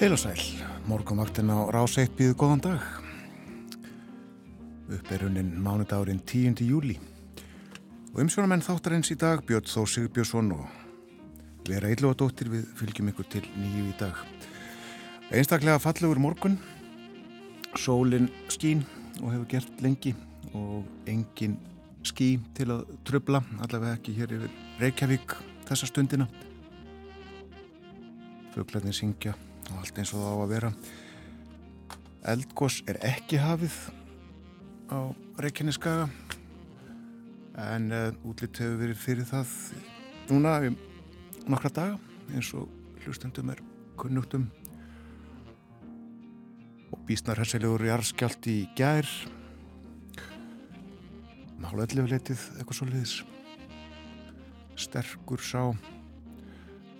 Heil og sæl, morgunvaktin á Ráseitt býðu góðan dag. Upperunin mánudagurinn 10. júli. Og umsjónamenn þáttarins í dag Björn Þór Sigbjörnsson og vera illu og dóttir við fylgjum ykkur til nýju í dag. Einstaklega fallegur morgun, sólinn skín og hefur gert lengi og engin skí til að tröfla, allavega ekki hér yfir Reykjavík þessa stundina. Föglarnir syngja og allt eins og það á að vera. Eldgós er ekki hafið á Reykjaneskaga en uh, útlitt hefur verið fyrir það núna um nokkra daga eins og hlustendum er kunnugtum og bísnar hessilegur jarðskjált í gær. Mála ellu letið eitthvað svo liðis sterkur sá.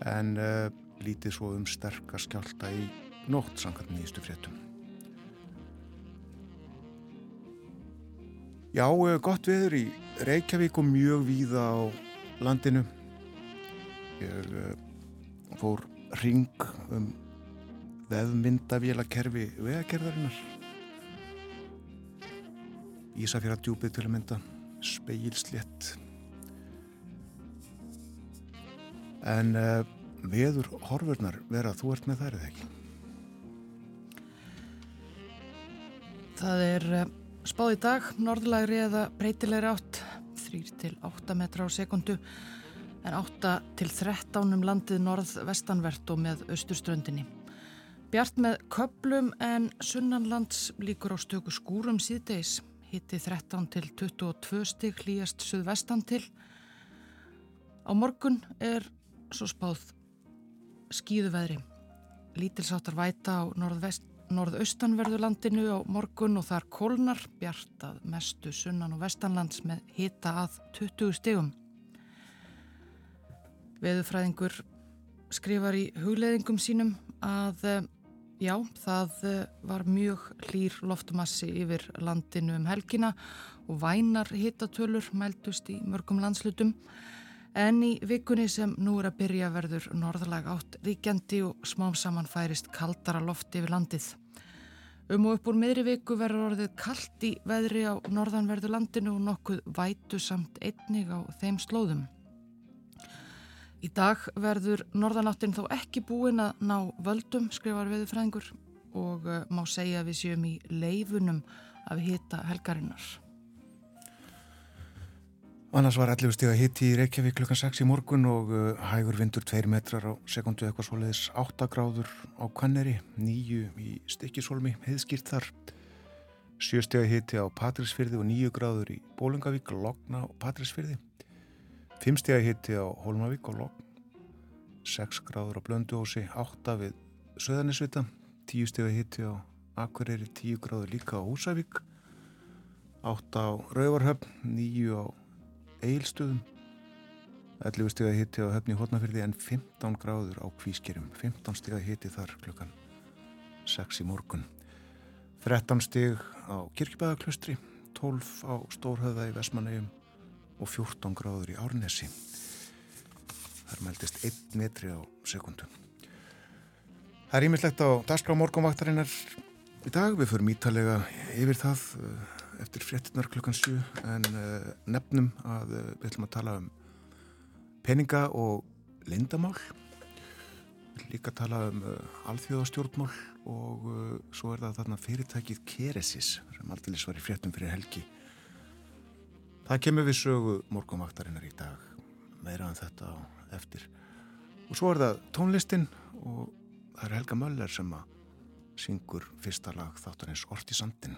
En uh, lítið svo um sterkar skjálta í nótt samkvæmt nýjastu fréttum. Já, eh, gott viður í Reykjavík og mjög víða á landinu. Ég uh, fór ring um vefmyndavélakerfi vegakerðarinnar. Ísafjara djúpið til að mynda, speilslétt. En uh, veður horfurnar vera að þú ert með þær eða ekki? Það er eh, spáð í dag, norðlægri eða breytilegri átt, 3 til 8 metra á sekundu en 8 til 13 um landið norð-vestanvert og með austurströndinni. Bjart með köplum en sunnanlands líkur á stöku skúrum síðdeis, hitti 13 til 22 stygg hlýjast suðvestan til. Á morgun er svo spáð skýðuveðri. Lítilsáttar væta á norðaustanverðulandinu á morgun og þar kólnar bjart að mestu sunnan og vestanlands með hita að 20 stegum. Veðufræðingur skrifar í hugleðingum sínum að eh, já, það eh, var mjög hlýr loftmassi yfir landinu um helgina og vænar hitatölur mæltust í mörgum landslutum En í vikunni sem nú er að byrja verður norðlag átt ríkjandi og smám saman færist kaldara loft yfir landið. Um og upp úr miðri viku verður orðið kallt í veðri á norðanverðu landinu og nokkuð vætu samt einnig á þeim slóðum. Í dag verður norðanáttin þó ekki búin að ná völdum, skrifar viðfræðingur, og uh, má segja við séum í leifunum af hita helgarinnar. Annars var 11 stíða hitti í Reykjavík klukkan 6 í morgun og uh, hægur vindur 2 metrar á sekundu eitthvað svoleiðis. 8 gráður á Kanneri, 9 í Stikkisholmi, heiðskýrt þar. 7 stíða hitti á Patrísfyrði og 9 gráður í Bólungavík, Logna og Patrísfyrði 5 stíða hitti á Holmavík og Logn. 6 gráður á Blönduósi, 8 við Söðanisvita 10 stíða hitti á Akureyri, 10 gráður líka á Húsavík. 8 á Rauvarhöfn, 9 á eilstöðum 11 steg að hitti á höfni hótnafyrði en 15 gráður á kvískerum 15 steg að hitti þar klukkan 6 í morgun. 13 steg á kirkibæðaklustri 12 á Stórhöða í Vesmanægum og 14 gráður í Árnesi. Þar meldist 1 metri á sekundu Það er ímislegt á dagskrá morgunvaktarinnar í dag, við förum ítalega yfir það eftir fréttinar klukkan 7 en uh, nefnum að uh, við ætlum að tala um peninga og lindamál líka tala um uh, alþjóðastjórnmál og svo er það þarna fyrirtækið Keresis sem aldrei var í fréttum fyrir helgi. Það kemur við sögu morgunvaktarinnar í dag meira en þetta á eftir. Og svo er það tónlistin og það er Helga Möller sem að syngur fyrsta lag þáttarins Orti Sandin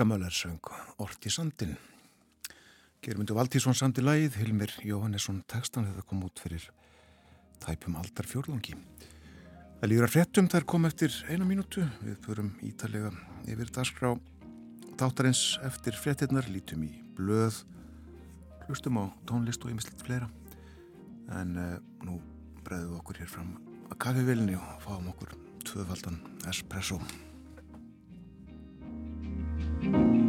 Helga Möller söng Orti sandin. Germundur Valtísson sandi lægið, Hilmir Jóhannesson tekstan þetta kom út fyrir tæpum aldar fjórlangi. Það líður að frettum, þær kom eftir eina mínútu. Við förum ítalega yfir dagskrá tátarins eftir frettinnar, lítum í blöð, hlustum á tónlist og ymmislitt fleira. En uh, nú bregðum við okkur hér fram að kaffivilni og fáum okkur tvöfaldan espresso. Thank you.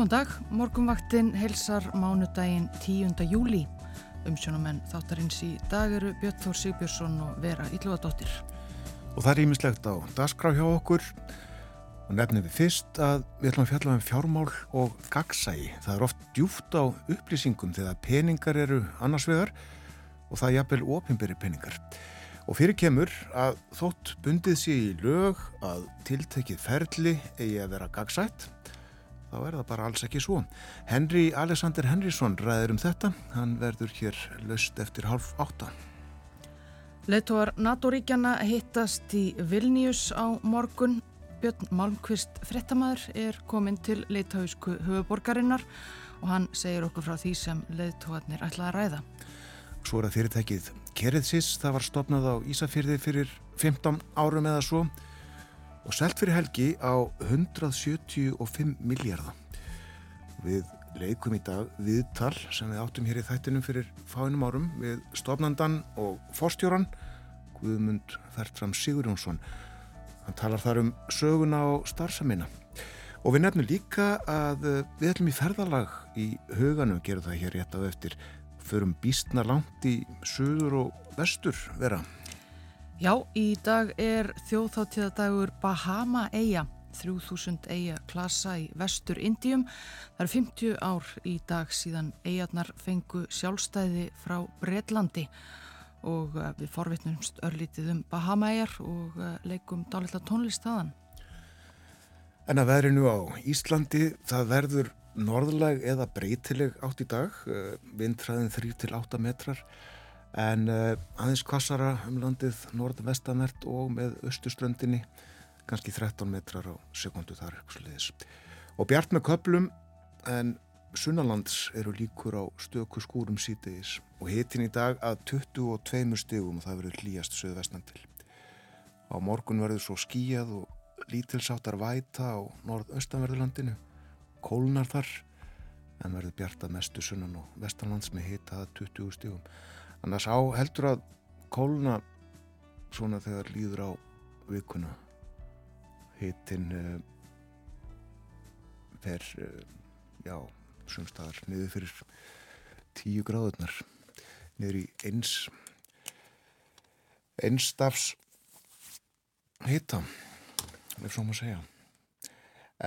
Góðan dag, morgunvaktin helsar mánudaginn 10. júli. Umsjónumenn þáttarins í dag eru Björn Þór Sigbjörnsson og Vera Ílluadóttir. Og það er ímislegt á dasgrá hjá okkur og nefnum við fyrst að við ætlum að fjalla um fjármál og gagsægi. Það er oft djúft á upplýsingum þegar peningar eru annars vegar og það er jafnvel ofinberi peningar. Og fyrir kemur að þótt bundið sér í lög að tiltekið ferli eigi að vera gagsætt þá er það bara alls ekki svo. Henry Alexander Henrysson ræðir um þetta. Hann verður hér löst eftir half átta. Leituar NATO-ríkjana hittast í Vilnius á morgun. Björn Malmqvist frettamæður er komin til leitahausku höfuborgarinnar og hann segir okkur frá því sem leituarnir ætlaði að ræða. Svo er að fyrirtækið Kereðsis, það var stopnað á Ísafyrði fyrir 15 árum eða svo og selt fyrir helgi á 175 miljardar. Við leikum í dag viðtal sem við áttum hér í þættinum fyrir fáinum árum við stofnandan og forstjóran Guðmund Fertram Sigurjónsson. Hann talar þar um söguna og starfsamina. Og við nefnum líka að við ætlum í ferðalag í huganum, gerum það hér rétt á eftir, förum býstna langt í söður og vestur vera. Já, í dag er þjóðþáttíðadagur Bahama Eia, 3000 Eia klasa í vestur Indíum. Það er 50 ár í dag síðan Eiarnar fengu sjálfstæði frá Breitlandi og eh, við forvitnumst örlítið um Bahama Eiar og eh, leikum dálitla tónlist þaðan. En að verinu á Íslandi, það verður norðlag eða breytileg átt í dag, eh, vindræðin 3-8 metrar en uh, aðeins kvassara um landið norð-vestanvert og með östuströndinni kannski 13 metrar á sekundu þar og bjart með köplum en sunnalands eru líkur á stöku skúrum sítegis og hitin í dag að 22 stegum og það verður hlýjast söðvestan til. Á morgun verður svo skíjað og lítilsáttar væta á norð-östanverðurlandinu kólnar þar en verður bjart að mestu sunnan og vestanlands með hita að 20 stegum Þannig að sá heldur að kóluna svona þegar líður á vikuna. Hitin uh, fer uh, já, sumstaðar niður fyrir tíu gráðurnar niður í eins einstafs hita ef svo maður segja.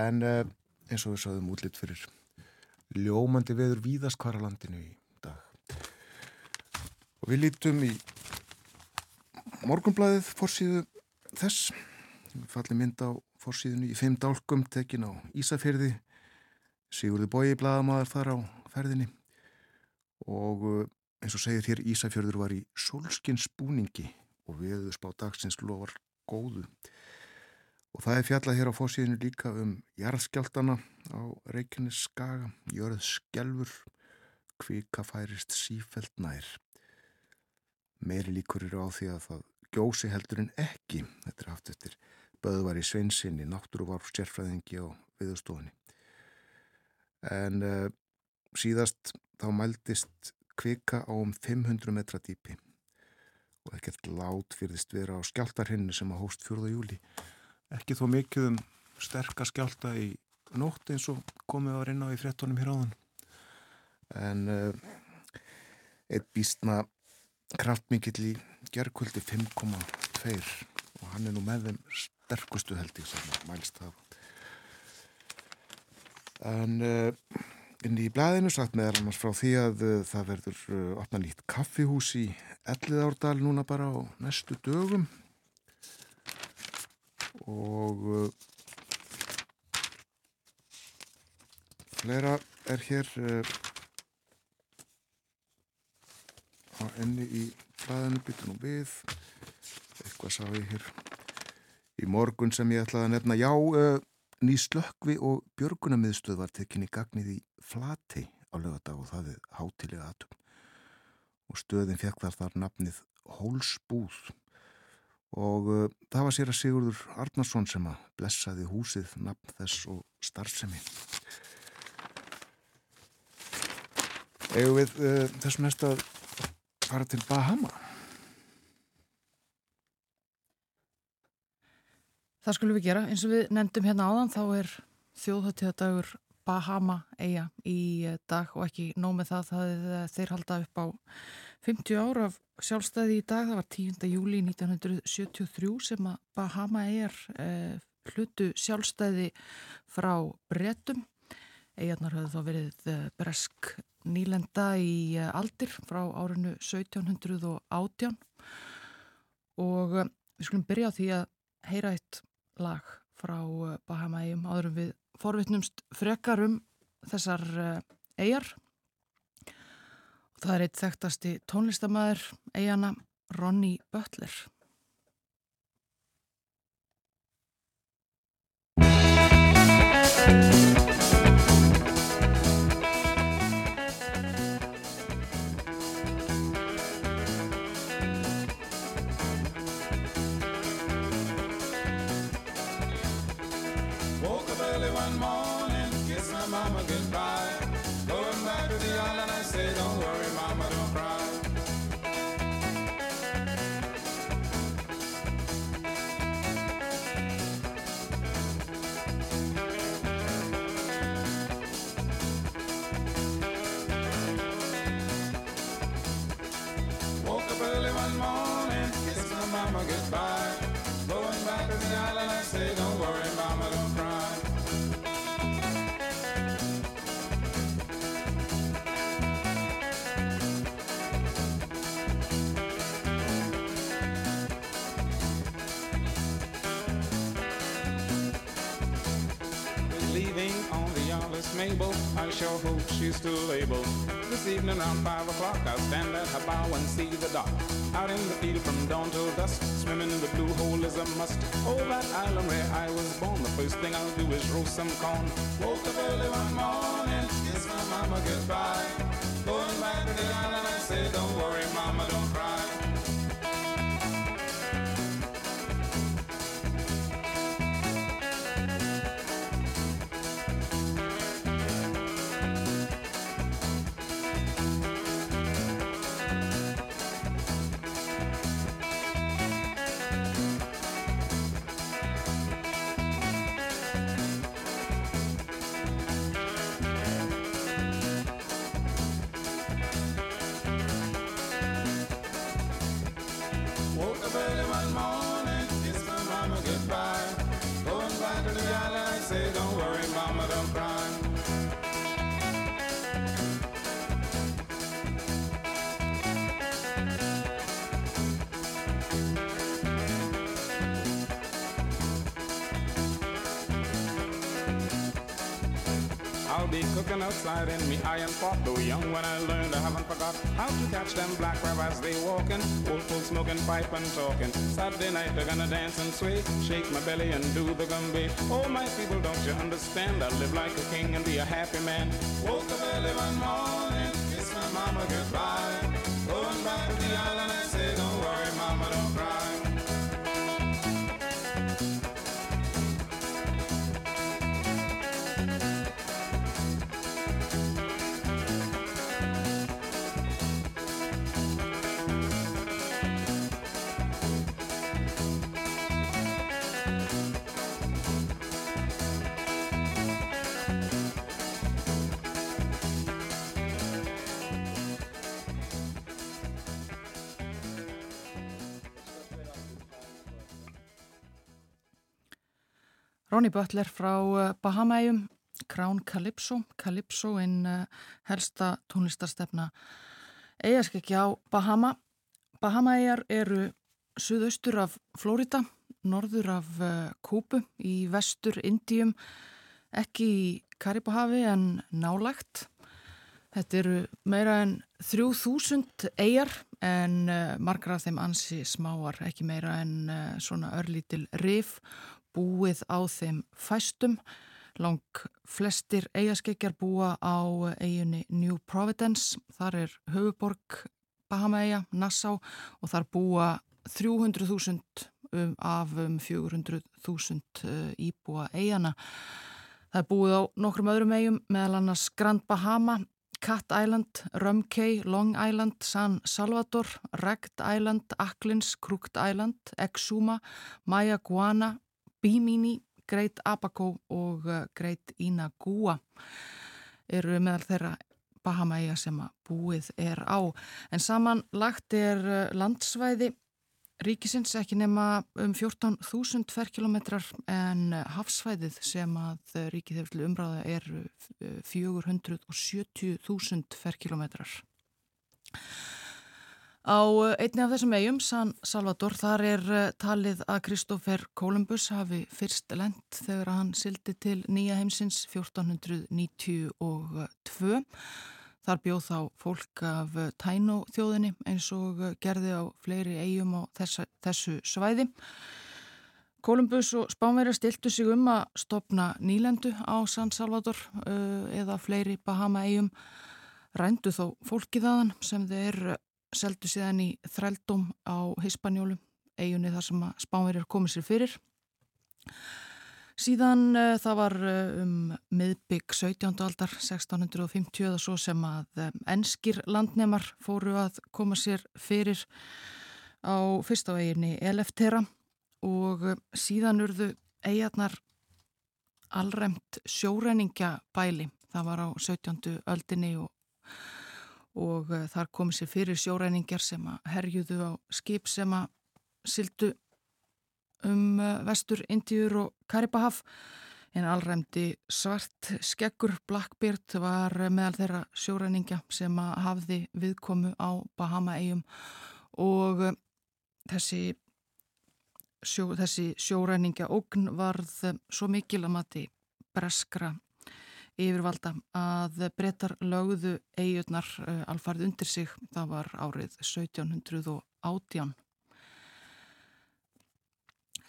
En uh, eins og við sáðum útlitt fyrir ljómandi veður víðast hvar á landinu í Og við lítum í morgunblæðið fórsíðu þess. Við fallum mynd á fórsíðinu í fimm dálkum tekin á Ísafjörði. Sigurði bói blæðamaður þar á ferðinni. Og eh, eins og segir hér Ísafjörður var í solskins búningi og viðuð spá dagsins lofar góðu. Og það er fjallað hér á fórsíðinu líka um jarðskjáltana á Reykjanes skaga, jörð skjálfur, kvika færist sífelt nær meiri líkur eru á því að það gjósi heldur en ekki. Þetta er haft eftir Böðvar í Sveinsinni náttúruvarf sérfræðingi á viðstofunni en uh, síðast þá mældist kvika á um 500 metra dýpi og ekkert lát fyrðist vera á skjáltarhinnu sem að hóst 4. júli ekki þó mikið um sterkar skjálta í nótt eins og komið á reyna á í frettónum hér áðan. En uh, eitt býstna kraftmikill í gerðkvöldi 5,2 og hann er nú með þeim sterkustu heldig sem mælst það en uh, inn í blæðinu sagt meðal annars frá því að uh, það verður uh, opna nýtt kaffihús í Elliðárdal núna bara á næstu dögum. Og flera er hér á enni í flæðinu byttu nú við. Eitthvað sá ég hér í morgun sem ég ætlaði að nefna. Já, uh, ný slökkvi og björgunamiðstöð var tekinni gagnið í flati á lögadag og það er hátilega atum og stöðin fekk þar þar nafnið Hólsbúð. Og uh, það var sér að Sigurður Arnarsson sem að blessaði húsið nafn þess og starfsemi. Egu við uh, þessum næsta fara til Bahama? Það skulum við gera. Eins og við nefndum hérna áðan þá er þjóðhættíðadagur Bahama eiga í dag og ekki nómið það það þeir halda upp á 50 ára af sjálfstæði í dag, það var 10. júli 1973 sem að Bahama eigar eh, hlutu sjálfstæði frá brettum eigarnar höfðu þá verið eh, bresk nýlenda í eh, aldir frá árinu 1718 og eh, við skulum byrja á því að heyra eitt lag frá Bahama-eigum áðurum við forvittnumst frekar um þessar eigar það er eitt þekktasti tónlistamæður eigana Ronny early one morning, kiss my mama goodbye. I sure hope she's still able. This evening around five o'clock, I'll stand at her bow and see the dock. Out in the field from dawn till dusk, swimming in the blue hole is a must. Oh, that island where I was born, the first thing I'll do is roast some corn. Woke up early one morning, kiss my mama goodbye. Cooking outside in me iron pot. Though young when I learned, I haven't forgot how to catch them black rabbits they walking. Old folks smoking pipe and talking. Saturday night they're gonna dance and sway, shake my belly and do the gumby. Oh my people, don't you understand? I live like a king and be a happy man. Woke up early one morning, kiss my mama goodbye. Ronny Butler frá uh, Bahamaegjum, Crown Calypso, Calypso inn uh, helsta tónlistarstefna eigaskekki á Bahama. Bahamaegjar eru suðaustur af Flórida, norður af uh, Kúpu, í vestur Indíum, ekki í Karibahavi en nálægt. Þetta eru meira en 3000 eigjar en margra af þeim ansi smáar, ekki meira en svona örlítil rif búið á þeim fæstum. Lang flestir eigaskeggjar búa á eiginni New Providence. Þar er höfuborg Bahama-eiga, Nassau og þar búa 300.000 um, af um 400.000 uh, íbúa eigana. Það er búið á nokkrum öðrum eigum meðal annars Grand Bahama, Cat Island, Rum Cay, Long Island, San Salvador, Ragged Island, Acklins, Crooked Island, Exuma, Mayaguana, Bimini, Greit Abaco og Greit Inagua eru meðal þeirra Bahamaia sem að búið er á. En samanlagt er landsvæði ríkisins ekki nema um 14.000 ferkilometrar en hafsvæðið sem að ríkið hefur til umræða er 470.000 ferkilometrar. Á einni af þessum eigum, San Salvador, þar er talið að Kristófer Kolumbus hafi fyrst lent þegar hann sildi til nýja heimsins 1492. Þar bjóð þá fólk af tænó þjóðinni eins og gerði á fleiri eigum á þessa, þessu svæði. Kolumbus og Spánverja stiltu sig um að stopna nýlendu á San Salvador eða fleiri Bahama eigum. Rændu þó fólkið aðan sem þeir seldu síðan í þrældum á Hispanjólu, eigunni þar sem Spánverjar komið sér fyrir. Síðan uh, það var uh, um miðbygg 17. aldar 1650 eða svo sem að um, enskir landnemar fóru að koma sér fyrir á fyrsta veginni Eleftera og uh, síðan urðu eigarnar allræmt sjóreiningabæli. Það var á 17. öldinni og, og þar komið sér fyrir sjóreiningjar sem að herjuðu á skip sem að sildu um vestur Indíur og Karibahaf. En allræmdi svart skekkur Blackbeard var meðal þeirra sjóræningja sem að hafði viðkomu á Bahama-eigum og þessi, sjó, þessi sjóræningja ógn varð svo mikil að mati breskra yfirvalda að brettar lögðu eigurnar alfarð undir sig, það var árið 1718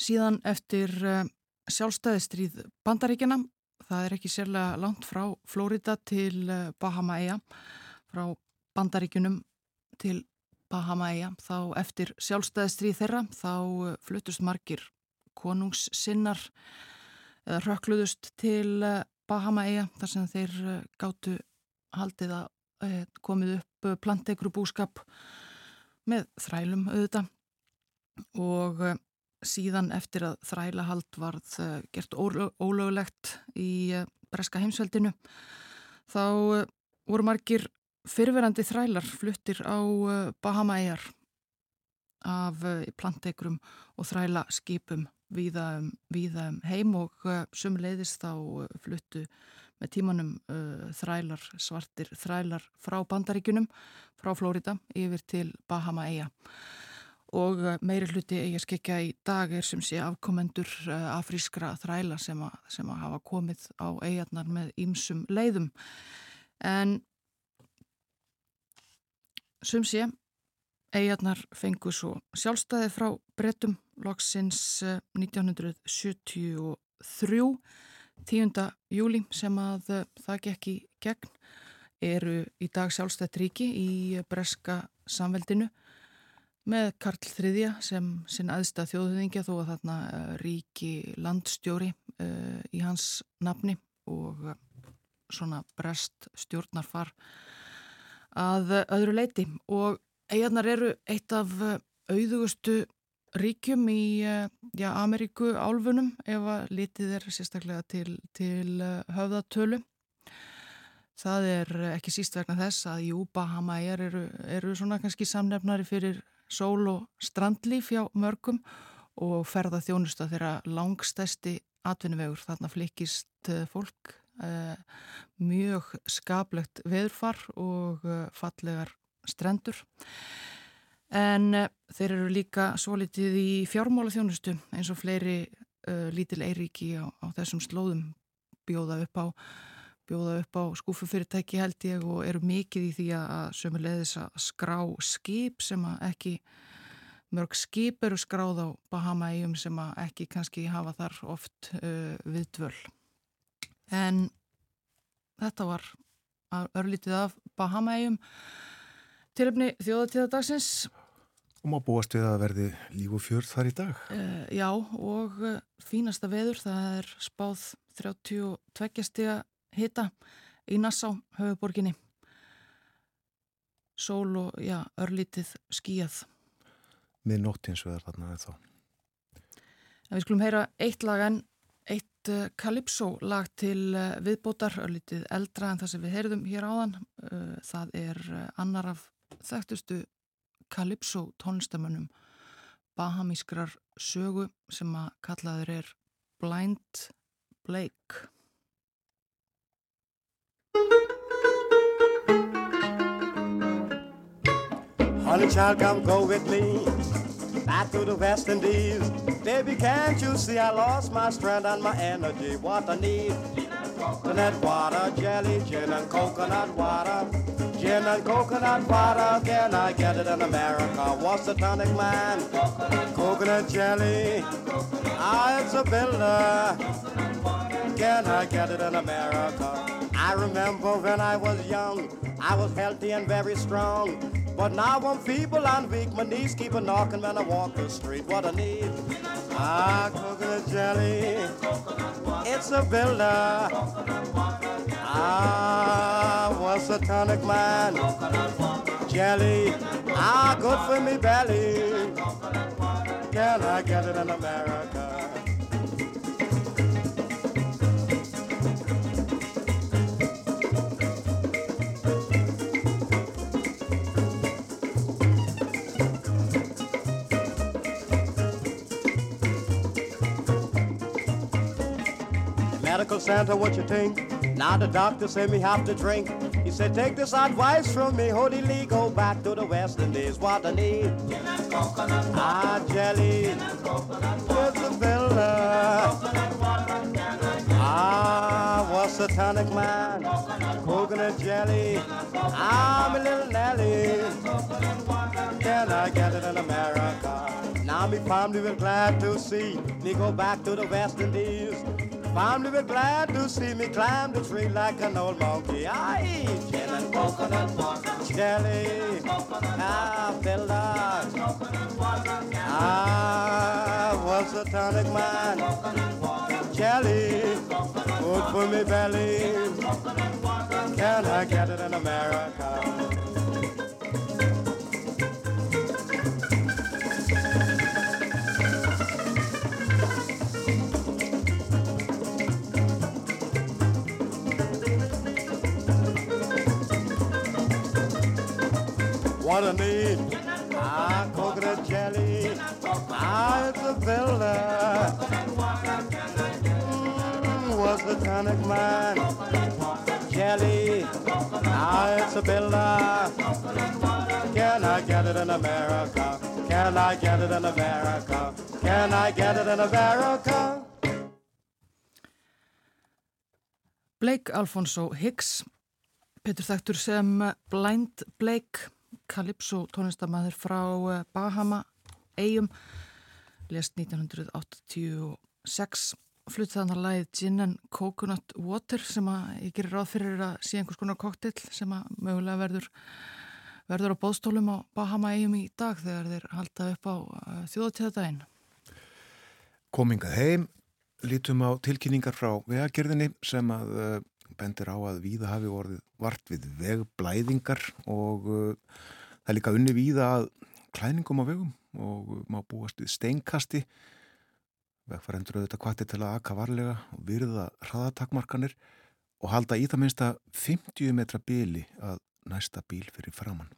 Síðan eftir uh, sjálfstæðistríð bandaríkjana, það er ekki sérlega langt frá Flórida til uh, Bahama-eia, frá bandaríkunum til Bahama-eia, þá eftir sjálfstæðistríð þeirra þá fluttust margir konungssinnar rökkluðust til Bahama-eia þar sem þeir gáttu haldið að komið upp plantegru búskap með þrælum auðvita og síðan eftir að þrælahald varð gert ólögulegt í breska heimsveldinu þá voru margir fyrverandi þrælar fluttir á Bahama-eigar af plantegrum og þræla skipum viða um, um heim og sumleiðist þá fluttu með tímanum þrælar, svartir þrælar frá bandaríkunum, frá Flórida yfir til Bahama-eiga og eh, meiri hluti eigi að skekja í dag er sem sé afkomendur eh, afrískra þræla sem að, sem að hafa komið á eigarnar með ýmsum leiðum. En sem sé, eigarnar fengu svo sjálfstæði frá brettum loksins 1973, eh, 10. júli sem að það gekk í gegn, eru í dag sjálfstætt ríki í breska samveldinu með Karl III sem sinn aðstað þjóðhengja þó að þarna uh, ríki landstjóri uh, í hans nafni og svona brest stjórnarfar að öðru leiti og eigarnar eru eitt af auðugustu ríkjum í já, Ameríku álfunum ef að litið er sérstaklega til, til höfðatölu það er ekki síst vegna þess að jú, Bahama eru, eru svona kannski samnefnari fyrir sól og strandlíf hjá mörgum og ferða þjónusta þeirra langstæsti atvinnuvegur. Þarna flikist eh, fólk eh, mjög skaplegt veðurfar og eh, fallegar strendur. En eh, þeir eru líka svo litið í fjármála þjónustu eins og fleiri eh, lítil eiríki á, á þessum slóðum bjóða upp á bjóða upp á skúfufyrirtæki held ég og eru mikið í því að sömulegðis að skrá skip sem að ekki mörg skip eru skráð á Bahama-eigum sem að ekki kannski hafa þar oft uh, við dvöl. En þetta var örlítið af Bahama-eigum tilöfni þjóðatíðadagsins. Og má búast við að verði líf og fjörð þar í dag? Uh, já og uh, fínasta veður það er spáð 32 stiga hita í Nassá, höfuborginni. Sól og, já, örlítið skíjað. Mið nóttins veðar þarna eða þá. En við skulum heyra eitt lag en eitt uh, Calypso lag til viðbótar, örlítið eldra en það sem við heyrðum hér áðan. Uh, það er annar af þekktustu Calypso tónlistamönnum bahamískrar sögu sem að kallaður er Blind Blake. Honey child, come go with me back to the West Indies. Baby, can't you see I lost my strength and my energy? What I need? Coconut water, jelly, gin and coconut water. Gin and coconut water, can I get it in America? What's the tonic, man? Coconut, jelly. Ah, it's a builder. Can I get it in America? I remember when I was young, I was healthy and very strong. But now I'm feeble and weak. My knees keep a knocking when I walk the street. What I need? Ah, coconut jelly. It's a builder. Ah, what's a tonic man? Jelly. Ah, good for me belly. Can I get it in America? Medical Santa, what you think? Now the doctor said me have to drink. He said, take this advice from me, Holy Lee, go back to the West Indies. What I need? Ah, jelly. It's a villa. Ah, what's the tonic man? Coconut jelly. Ah, my little Nelly. Can I get it in America? Now me family will glad to see me go back to the West Indies. Family will glad to see me climb the tree like an old monkey. I eat gin and coconut water, jelly, ah, fella. Ah, what's the tonic man? Jelly, good for me belly. Can I get it in America? What I need. Ah, coconut jelly. Ah, it's a builder. Mm, what's the tonic man? Jelly. Ah, it's a builder. Can I get it in America? Can I get it in America? Can I get it in America? Blake Alfonso Hicks, Petur Þektur sem Blind Blake Calypso tónlistamæður frá eh, Bahama eigum lest 1986 flutt þannig að læðið Gin and Coconut Water sem að ég gerir ráð fyrir að sé einhvers konar koktill sem að mögulega verður verður á bóðstólum á Bahama eigum í dag þegar þeir halda upp á uh, þjóðatíðadaginn Komingað heim lítum á tilkynningar frá vegagerðinni sem að uh, bendir á að víða hafi orðið vart við vegblæðingar og uh, það er líka unni víða að klæningum á vegum og má búast við steinkasti. Vegfærendur auðvitað kvatti til að aka varlega og virða hraðatakmarkanir og halda í það minnsta 50 metra bíli að næsta bíl fyrir framann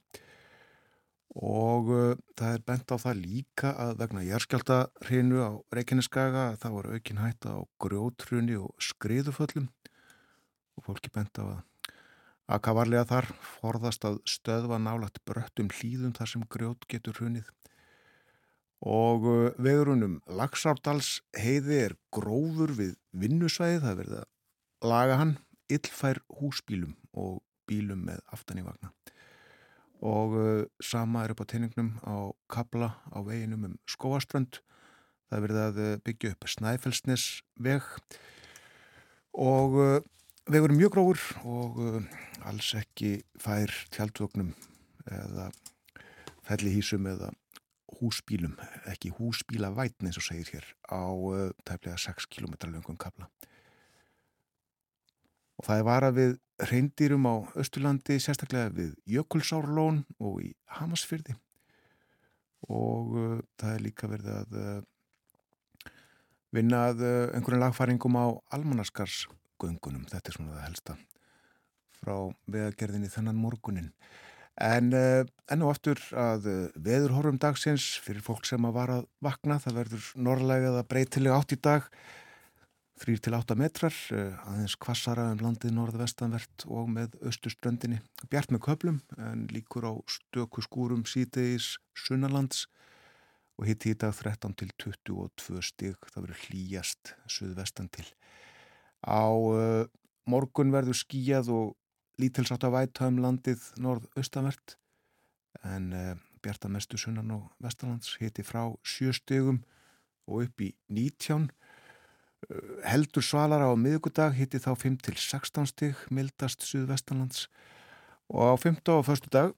og uh, það er bent á það líka að vegna jærskjálta hrinu á Reykjaneskaga þá er aukin hætta á grjótrunni og skriðuföllum og fólki bent á að Akka varlega þar forðast að stöðva nálagt bröttum hlýðum þar sem grjót getur hrunið. Og uh, vegurunum Laxárdals heiði er grófur við vinnusvæði, það verði að laga hann illfær húsbílum og bílum með aftan í vagna. Og uh, sama er upp á teiningnum á kabla á veginum um skóaströnd það verði að uh, byggja upp Snæfellsnes veg og vegur er mjög grófur og uh, alls ekki fær tjaldvögnum eða fellihísum eða húsbílum, ekki húsbíla vætn eins og segir hér á uh, tæplega 6 km löngum kabla. Og það er vara við reyndýrum á Östurlandi, sérstaklega við Jökulsárlón og í Hamasfyrði og uh, það er líka verið að vinnað uh, einhverjum lagfæringum á almanaskarsgöngunum. Þetta er svona það helsta frá veðagerðinni þennan morgunin. En uh, enn og aftur að uh, veðurhorfum dagsins fyrir fólk sem að var að vakna, það verður norrlega eða breytilega átt í dag, 3-8 metrar, aðeins kvassara um landið norðvestanvert og með östuströndinni. Bjart með köplum en líkur á stöku skúrum síðdeis sunnalands og hitt í dag 13 til 22 stig, það verður hlýjast suðvestan til. Á uh, morgun verður skíjað og lítilsátt að væta um landið norð-austanvert en uh, bjarta mestu sunnan og vestalands hitti frá 7 stigum og upp í 19. Uh, heldur svalara á miðugudag hitti þá 5 til 16 stig, mildast suðvestanlands og á 15. og 1. dag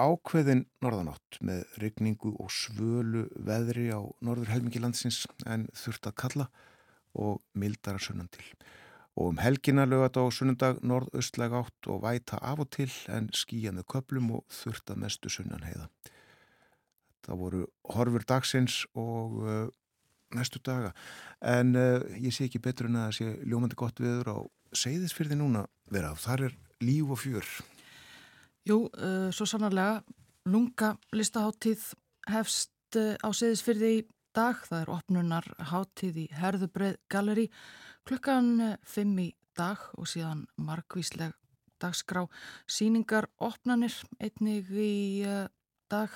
ákveðin norðanátt með regningu og svölu veðri á norður helmingilandsins en þurft að kalla og mildara sunnan til. Og um helgina lögat á sunnundag norðaustlega átt og væta af og til en skýja með köplum og þurft að mestu sunnan heiða. Það voru horfur dagsins og uh, næstu daga en uh, ég sé ekki betur en að það sé ljómandi gott viður á segðisfyrði núna vera. Þar er líf og fjör. Jú, uh, svo sannarlega, lunga listaháttíð hefst á seðisfyrði í dag. Það er opnunar háttíð í Herðubreið Galleri klukkan 5 í dag og síðan markvísleg dagskrá. Síningar opnanir einnig í uh, dag.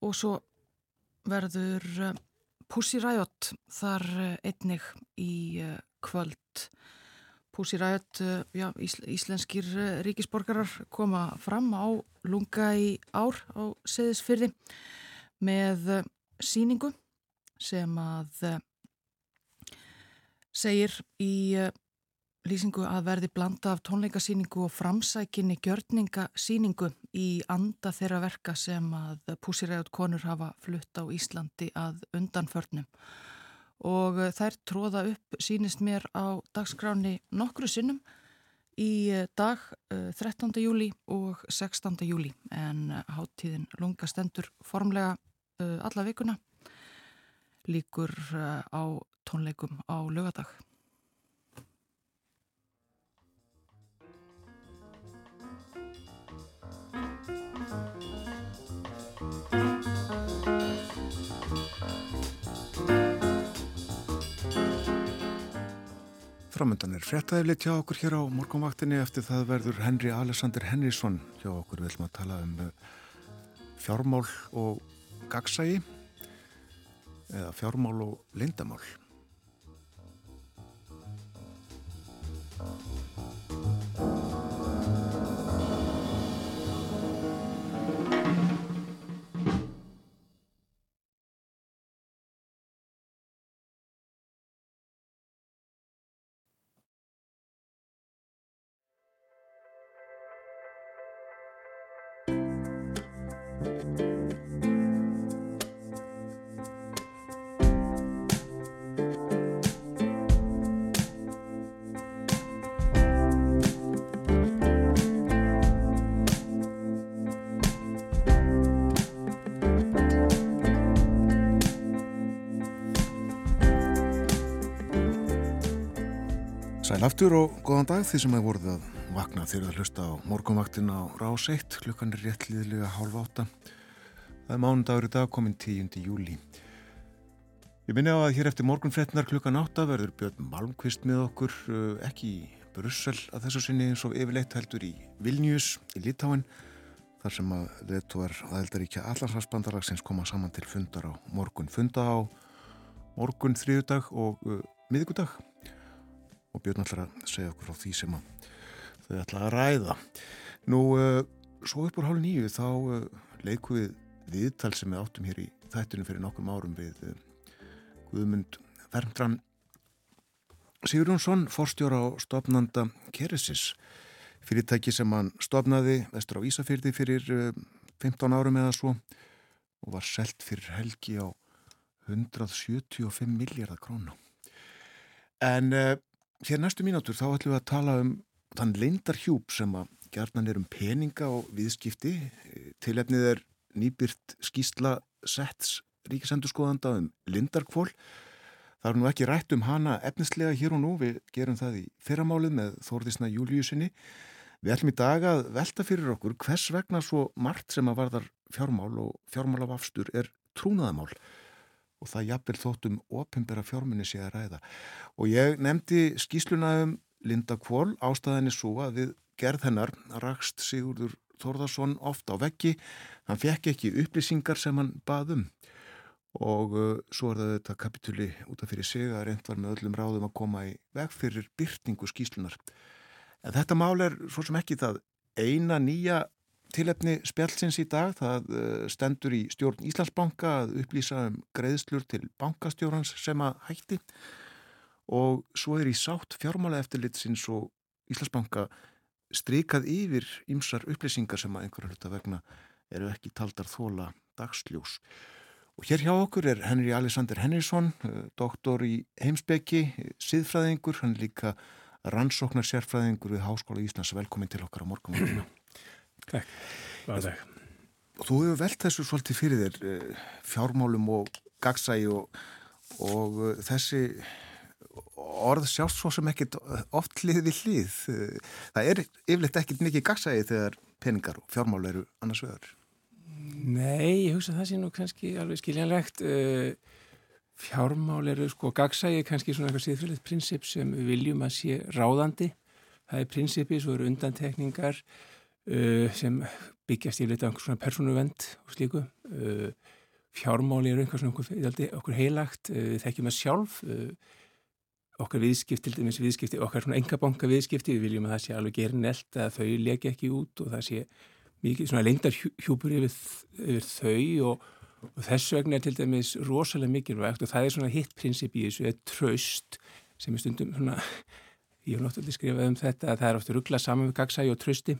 Og svo verður Pussy Riot þar einnig í kvöld. Pussy Riot, eh, já, íslenskir eh, ríkisborgarar koma fram á lunga í ár á seðisfyrði með eh, síningu sem að segir í lýsingu að verði blanda af tónleikasíningu og framsækinni gjörningasíningu í anda þeirra verka sem að Riot konur hafa flutt á Íslandi að undanförnum og eh, þær tróða upp sínist mér á dagskráni nokkru sinnum í eh, dag 13. Eh, júli og 16. júli en háttíðin lunga stendur formlega alla vikuna líkur á tónleikum á lögadag. Framöndan er frettæðilegt hjá okkur hér á morgunvaktinni eftir það verður Henry Alexander Henriksson hjá okkur. Við ætlum að tala um eh, fjármál og gagsægi eða fjármál og lindamál. Aftur og góðan dag því sem hefur voruð að vakna þegar að hlusta á morgunvaktin á rás 1 klukkan er rétt liðlega hálf átta það er mánudagur í dag komin 10. júli Ég minna á að hér eftir morgunfretnar klukkan átta verður Björn Malmqvist með okkur eh, ekki í Brussel að þessu sinni eins og yfirleitt heldur í Vilnius í Litáin þar sem að letuar aðeldaríkja allarsvarsbandalagsins koma saman til fundar á morgun funda á morgun þriðudag og uh, miðgudag og Björn ætlar að segja okkur frá því sem þau ætla að ræða. Nú, uh, svo upp úr hálf nýju þá uh, leikum við viðtal sem við áttum hér í þættunum fyrir nokkrum árum við uh, Guðmund Fermdran Sigurjónsson, forstjóra á stopnanda Keresis, fyrirtæki sem hann stopnaði vestur á Ísafyrði fyrir 15 árum eða svo og var selt fyrir helgi á 175 miljardar krónu. En uh, hér næstu mínútur þá ætlum við að tala um þann leindarhjúp sem að gerðnan er um peninga og viðskipti. Tilefnið er nýbyrt skýsla sets ríkisendurskoðanda um lindarkvól Það er nú ekki rætt um hana efnislega hér og nú, við gerum það í fyrramálið með Þórðisna Júliusinni. Við ætlum í dag að velta fyrir okkur hvers vegna svo margt sem að varðar fjármál og fjármálafafstur er trúnaðamál og það jafnvel þóttum opimbera fjármunni sé að ræða. Og ég nefndi skýsluna um Linda Kvól, ástæðinni svo að við gerð hennar rakst Sigurdur Þórðarsson ofta á veggi, hann fekk ekki upplýsingar sem hann baðum og uh, svo er það þetta kapitúli út af fyrir sig að reynd var með öllum ráðum að koma í veg fyrir byrtingu skýslunar. En þetta mál er svo sem ekki það eina nýja tilefni spjallsins í dag. Það uh, stendur í stjórn Íslandsbanka að upplýsa um greiðslur til bankastjórnans sem að hætti og svo er í sátt fjármála eftirlitsins og Íslandsbanka strikað yfir ymsar upplýsingar sem að einhverja hluta vegna eru ekki taldar þóla dagsljós. Og hér hjá okkur er Henry Alexander Henriksson, eh, doktor í heimsbyggi, siðfræðingur, hann líka rannsóknar sérfræðingur við Háskóla Íslands. Velkomin til okkar á morgunmáttina. Takk, það. Og þú hefur velt þessu svolítið fyrir þér, eh, fjármálum og gagsægi og, og eh, þessi orð sjást svo sem ekkit oft hlið við hlið. Það er yfirleitt ekkit mikið gagsægi þegar peningar og fjármál eru annars vegar. Nei, ég hugsa að það sé nú kannski alveg skiljanlegt. Eh, fjármál eru sko gagsægi kannski svona eitthvað síðfélagt prinsip sem við viljum að sé ráðandi. Það er prinsipi, svo eru undantekningar sem byggjast yfirleitt á einhvers svona persónuvend og slíku. Uh, fjármáli eru einhvers svona okkur, okkur heilagt, uh, þekkjum að sjálf. Okkar viðskipt, til dæmis viðskipti, okkar svona engabanka viðskipti, við viljum að það sé alveg gerin eld að þau leki ekki út og það sé mikið svona lengdarhjúpur yfir, yfir þau og, og þess vegna er til dæmis rosalega mikilvægt og það er svona hitt prinsip í þessu, er tröst sem er stundum svona, ég hef náttúrulega skrifað um þetta að það er ofta rugglað saman við gagsægi og trösti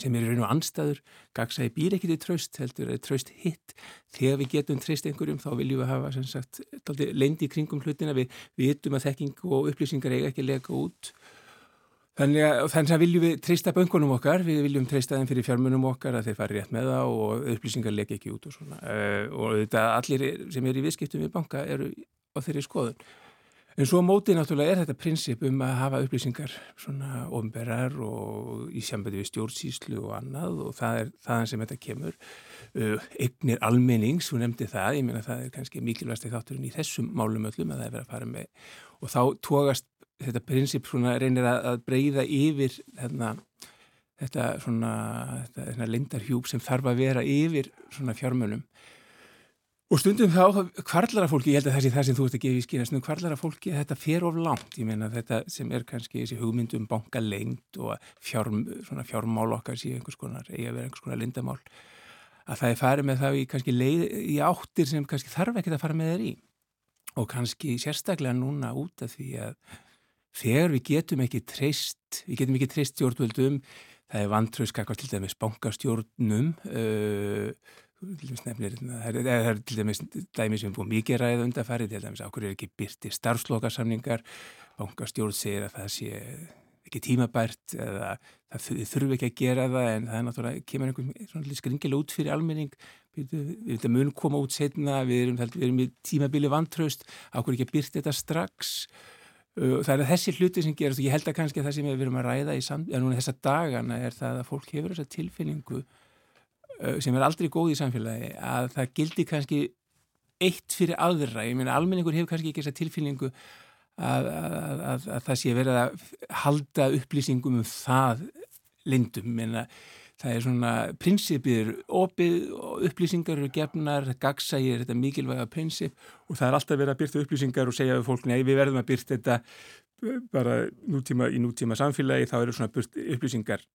sem er í raun og anstæður, gagsægi býr ekki til tröst, heldur er tröst hitt. Þegar við getum tröst einhverjum þá viljum við hafa sem sagt, lendi í kringum hlutina, við vitum að þekking og upplýsingar eiga ekki að lega út. Þannig að, þannig að viljum við treysta böngunum okkar, við viljum treysta þeim fyrir fjármunum okkar að þeir fari rétt með það og upplýsingar leki ekki út og svona. Uh, og þetta allir sem er í viðskiptum við banka eru á þeirri skoðun. En svo mótið náttúrulega er þetta prinsip um að hafa upplýsingar svona ofnberrar og í sambandi við stjórnsýslu og annað og það er þaðan sem þetta kemur. Uh, eignir almennings, þú nefndi það, ég meina það er kannski mikilvægst í þátturinn í þessum málum öllum að það er verið að fara með og þá tókast þetta prinsip reynir að, breyða yfir hérna, þetta svona, þetta lindarhjúp sem þarf að vera yfir svona fjármönum og stundum þá kvarlara fólki, ég held að það sé það sem þú ert að gefa í skýra, stundum kvarlara fólki þetta fer of langt, ég meina þetta sem er kannski þessi hugmyndum banka lengt og fjárm, fjármál okkar sé einhvers konar, eigi að vera einhvers konar lindamál að það er farið með það í, leið, í áttir sem kannski þarf ekki að fara með þeir í. Og kannski sérstaklega núna út af því að þegar við getum ekki treyst, við getum ekki treyst stjórnvöldum, það er vantrauðskakast til dæmis bankastjórnum, uh, nefnir, það er til dæmis dæmi sem búið mikið ræða undarfæri, til dæmis ákveður er ekki byrti starfslokarsamningar, bankastjórn segir að það sé ekki tímabært eða það þurfi ekki að gera það en það er náttúrulega, kemur einhvern svona skringilega út fyrir almenning, við mun koma út setna, við erum, við erum í tímabili vantraust, ákveður ekki að byrti þetta strax? Það er þessi hluti sem gerast og ég held að kannski það sem við erum að ræða í samt, núna þessa dagana er það að fólk hefur þessa tilfinningu sem er aldrei góð í samfélagi að það gildi kannski eitt fyrir aðra, ég meina almenningur hefur kannski ekki þessa tilfinningu að, að, að, að það sé verið að halda upplýsingum um það lindum, menna það er svona prinsipir opið og upplýsingar eru gefnar, gagsægir þetta mikilvæga prinsip og það er alltaf verið að byrta upplýsingar og segja við fólk nei við verðum að byrta þetta eh, bara nútíma, í nútíma samfélagi. Þá eru svona upplýsingar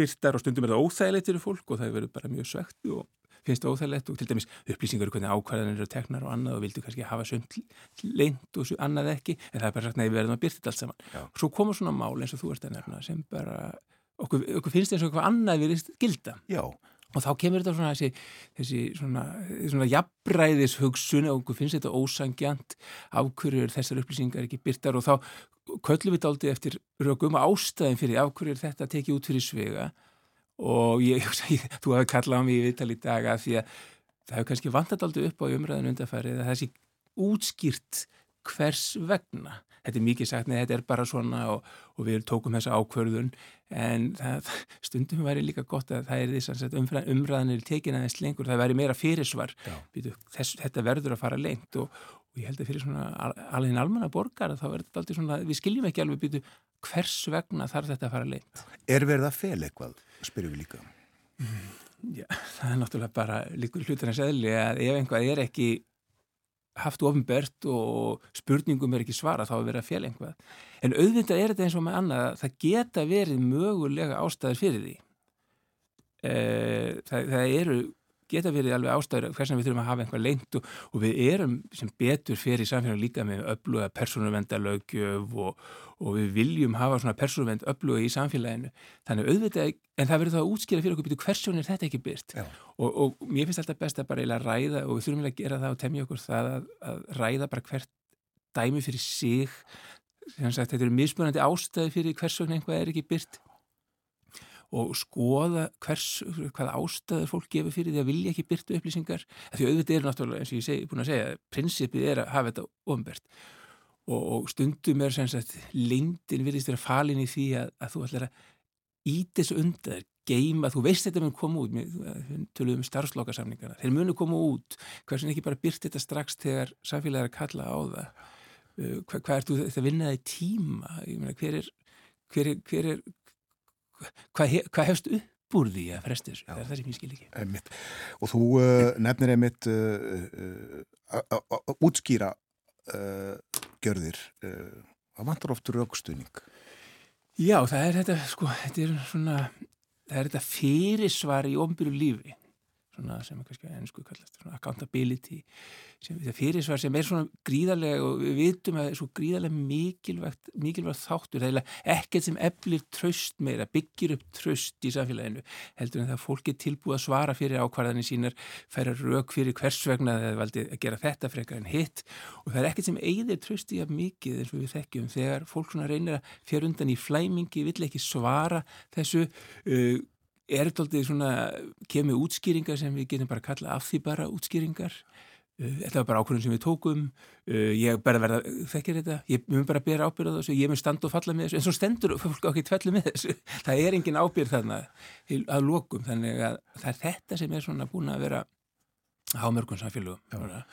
byrtar og stundum er það óþægilegt fyrir fólk og það verður bara mjög svegt og finnst það óþægilegt og til dæmis upplýsingar um hvernig ákvæðanir eru teknar og annað og vildu kannski hafa sömt leint og annað ekki en það er bara sagt við verðum að byrta þetta allt saman. Já. Svo koma svona mál eins og þú ert að nefna sem bara okkur, okkur finnst eins og eitthvað annað við gilda Já. Og þá kemur þetta svona þessi, þessi svona, svona jafnræðis hugsun og okkur finnst þetta ósangjant afhverjur þessar upplýsingar ekki byrtar og þá köllum við aldrei eftir rökum ástæðin fyrir afhverjur þetta tekið út fyrir svega. Og ég, ég, þú hafi kallað á mig í viðtal í daga því að það hefur kannski vantat aldrei upp á umræðinu undarfærið að þessi útskýrt hvers vegna þetta er mikið sagt, neða þetta er bara svona og, og við tókum þessa ákverðun en það, stundum væri líka gott að það er þess að umræð, umræðanir tekin aðeins lengur, það væri meira fyrirsvar. Býtu, þess, þetta verður að fara lengt og, og ég held að fyrir svona alveg almanna borgar þá er þetta alltaf svona, við skiljum ekki alveg býtu, hvers vegna þarf þetta að fara lengt? Er verið að fel eitthvað, spyrjum við líka? Mm, Já, það er náttúrulega bara líkur hlutur hans eðli að ef einhvað er ekki haft ofinbert og spurningum er ekki svara þá er verið að fjalla einhvað. En auðvitað er þetta eins og með annað það geta verið mögulega ástæður fyrir því. E, það, það eru geta verið alveg ástæður hversan við þurfum að hafa einhvað lengt og, og við erum sem betur fyrir samfélag líka með öfluga persónuvendalögjöf og, og við viljum hafa svona persónuvend öfluga í samfélaginu. Þannig auðvitað, en það verður þá að útskýra fyrir okkur hversjón er þetta ekki byrt og, og mér finnst alltaf best að bara eiginlega ræða og við þurfum að gera það og temja okkur það að, að ræða bara hvert dæmi fyrir sig. Þetta eru mismunandi ástæði fyrir hversjón einhvað er ekki byrt og skoða hvers, hvaða ástæður fólk gefur fyrir því að vilja ekki byrtu upplýsingar því auðvitað er náttúrulega, eins og ég segi, búin að segja prinsipið er að hafa þetta ofnbært og, og stundum er sagt lindin virðist vera falin í því að, að þú ætlar að íti þessu undan geima, þú veist þetta mun koma út við töluðum um starfslokasamningarna þeir munu koma út, hversin ekki bara byrt þetta strax þegar samfélagið er að kalla á það? Uh, hvað, hvað er þú þetta vinnaði tíma, ég meina hver er hver er, hver er hvað, hef, hvað hefst upp úr því að fresti þessu, það er það sem ég skil ekki. Einmitt. og þú uh, nefnir einmitt uh, uh, að útskýra gjörðir að vantar oftur aukstunning Já, það er þetta sko, þetta er svona það er þetta fyrirsvar í ofnbyrju lífi svona sem kannski ennsku kallast svona accountability sem þetta fyrirsvar sem er svona gríðarlega og við vitum að það er svo gríðarlega mikilvægt mikilvægt þáttur, það er ekkert sem eflir tröst meira, byggir upp tröst í samfélaginu, heldur en það fólk er tilbúið að svara fyrir ákvarðanir sínar færa rauk fyrir hvers vegna það valdi að gera þetta frekar en hitt. Og það er ekkert sem eigðir tröst í að mikið eins og við þekkjum, þegar fólk svona reynir að fjör undan í flæmingi, vill ekki svara þessu uh, er þetta aldrei svona, kemur útskýringar sem við getum bara að kalla af því bara útskýringar. Uh, þetta var bara ákvörðun sem við tókum. Uh, ég bara verða, þekkir þetta? Ég mun bara bera ábyrða þessu, ég mun standa og falla með þessu. En svo stendur fólk okkur tvellu með þessu. Það er engin ábyrð þarna að lokum, þannig að það er þetta sem er svona búin að vera á mörgum samfélögum.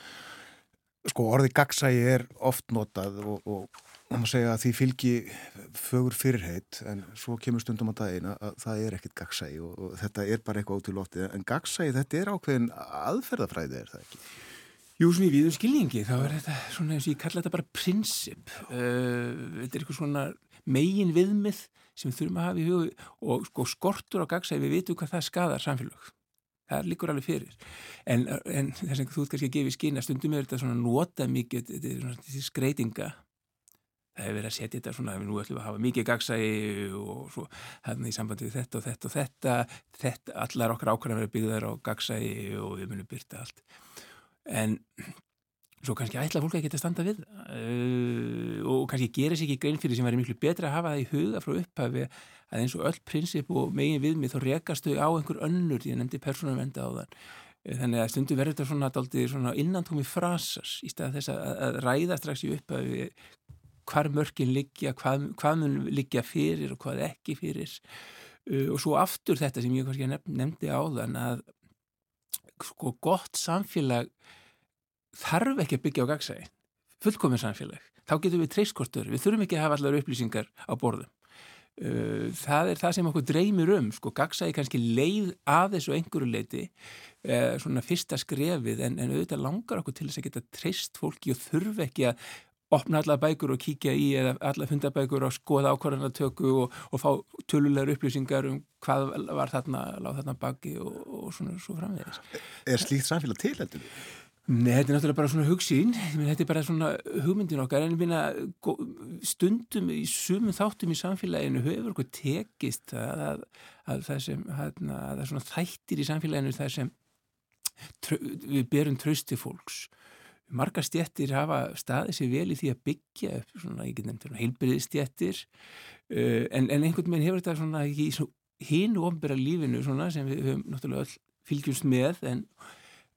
Sko orði gagsægi er oft notað og, og Það má segja að því fylgi fögur fyrirheit en svo kemur stundum á daginn að það er ekkit gagsægi og, og þetta er bara eitthvað út í lótti en gagsægi þetta er ákveðin aðferðafræði er það ekki? Jú, svona í viðum skilningi þá er þetta svona eins og ég kalla þetta bara prinsip. Uh, þetta er eitthvað svona megin viðmið sem þurfum að hafa í hug og sko skortur á gagsægi við vitum hvað það skadar samfélag það líkur alveg fyrir. En, en þess að þú ert kannski að gefa í skýna stundum er þetta svona nota mikið þetta er svona skreitinga það hefur verið að setja þetta svona, nú ætlum við að hafa mikið gagsægi og svo hérna í sambandi við þetta og þetta og þetta, þetta allar okkar ákvæmlega verið byggðar á gagsægi og við munum byrta allt. En svo kannski ætla fólk að geta standa við uh, og kannski gera sér ekki grein fyrir sem væri miklu betra að hafa það í huga frá upphafi að eins og öll prinsip og megin viðmið þá rekast þau á einhver önnur, ég nefndi persónavenda á þann. Þannig að stundu verður þetta svona, svona innantómi frasas í stað þess að ræða strax í upphafi hvar mörkin liggja, hvað, hvað mun liggja fyrir og hvað ekki fyrir. Uh, og svo aftur þetta sem ég kannski nefndi á þann að sko gott samfélag þarf ekki að byggja á gagsæði fullkominn samfélag, þá getum við treyskortur við þurfum ekki að hafa allar upplýsingar á borðum. Uh, það er það sem okkur dreymir um, sko gagsæði kannski leið að þessu einhverju leiti uh, svona fyrsta skrefið en, en auðvitað langar okkur til þess að geta treyst fólki og þurf ekki að opna alla bækur og kíkja í eða alla fundabækur og skoða ákvarðanatöku og, og fá tölulegar upplýsingar um hvað var þarna, láð þarna baki og, og svona svo framvegis. Er slíkt samfélag til heldur? Nei, þetta er náttúrulega bara svona hugsýn, þetta er bara svona hugmyndin okkar en minna, stundum í sumum þáttum í samfélaginu hefur okkur tekist að, að, að það sem að það er svona þættir í samfélaginu það sem við berum trösti fólks margar stjettir hafa staðið sér vel í því að byggja upp svona, ég get nefnt heilbriðstjettir uh, en, en einhvern veginn hefur þetta svona ekki í hínu ofnbæra lífinu svona sem við höfum náttúrulega all fylgjumst með en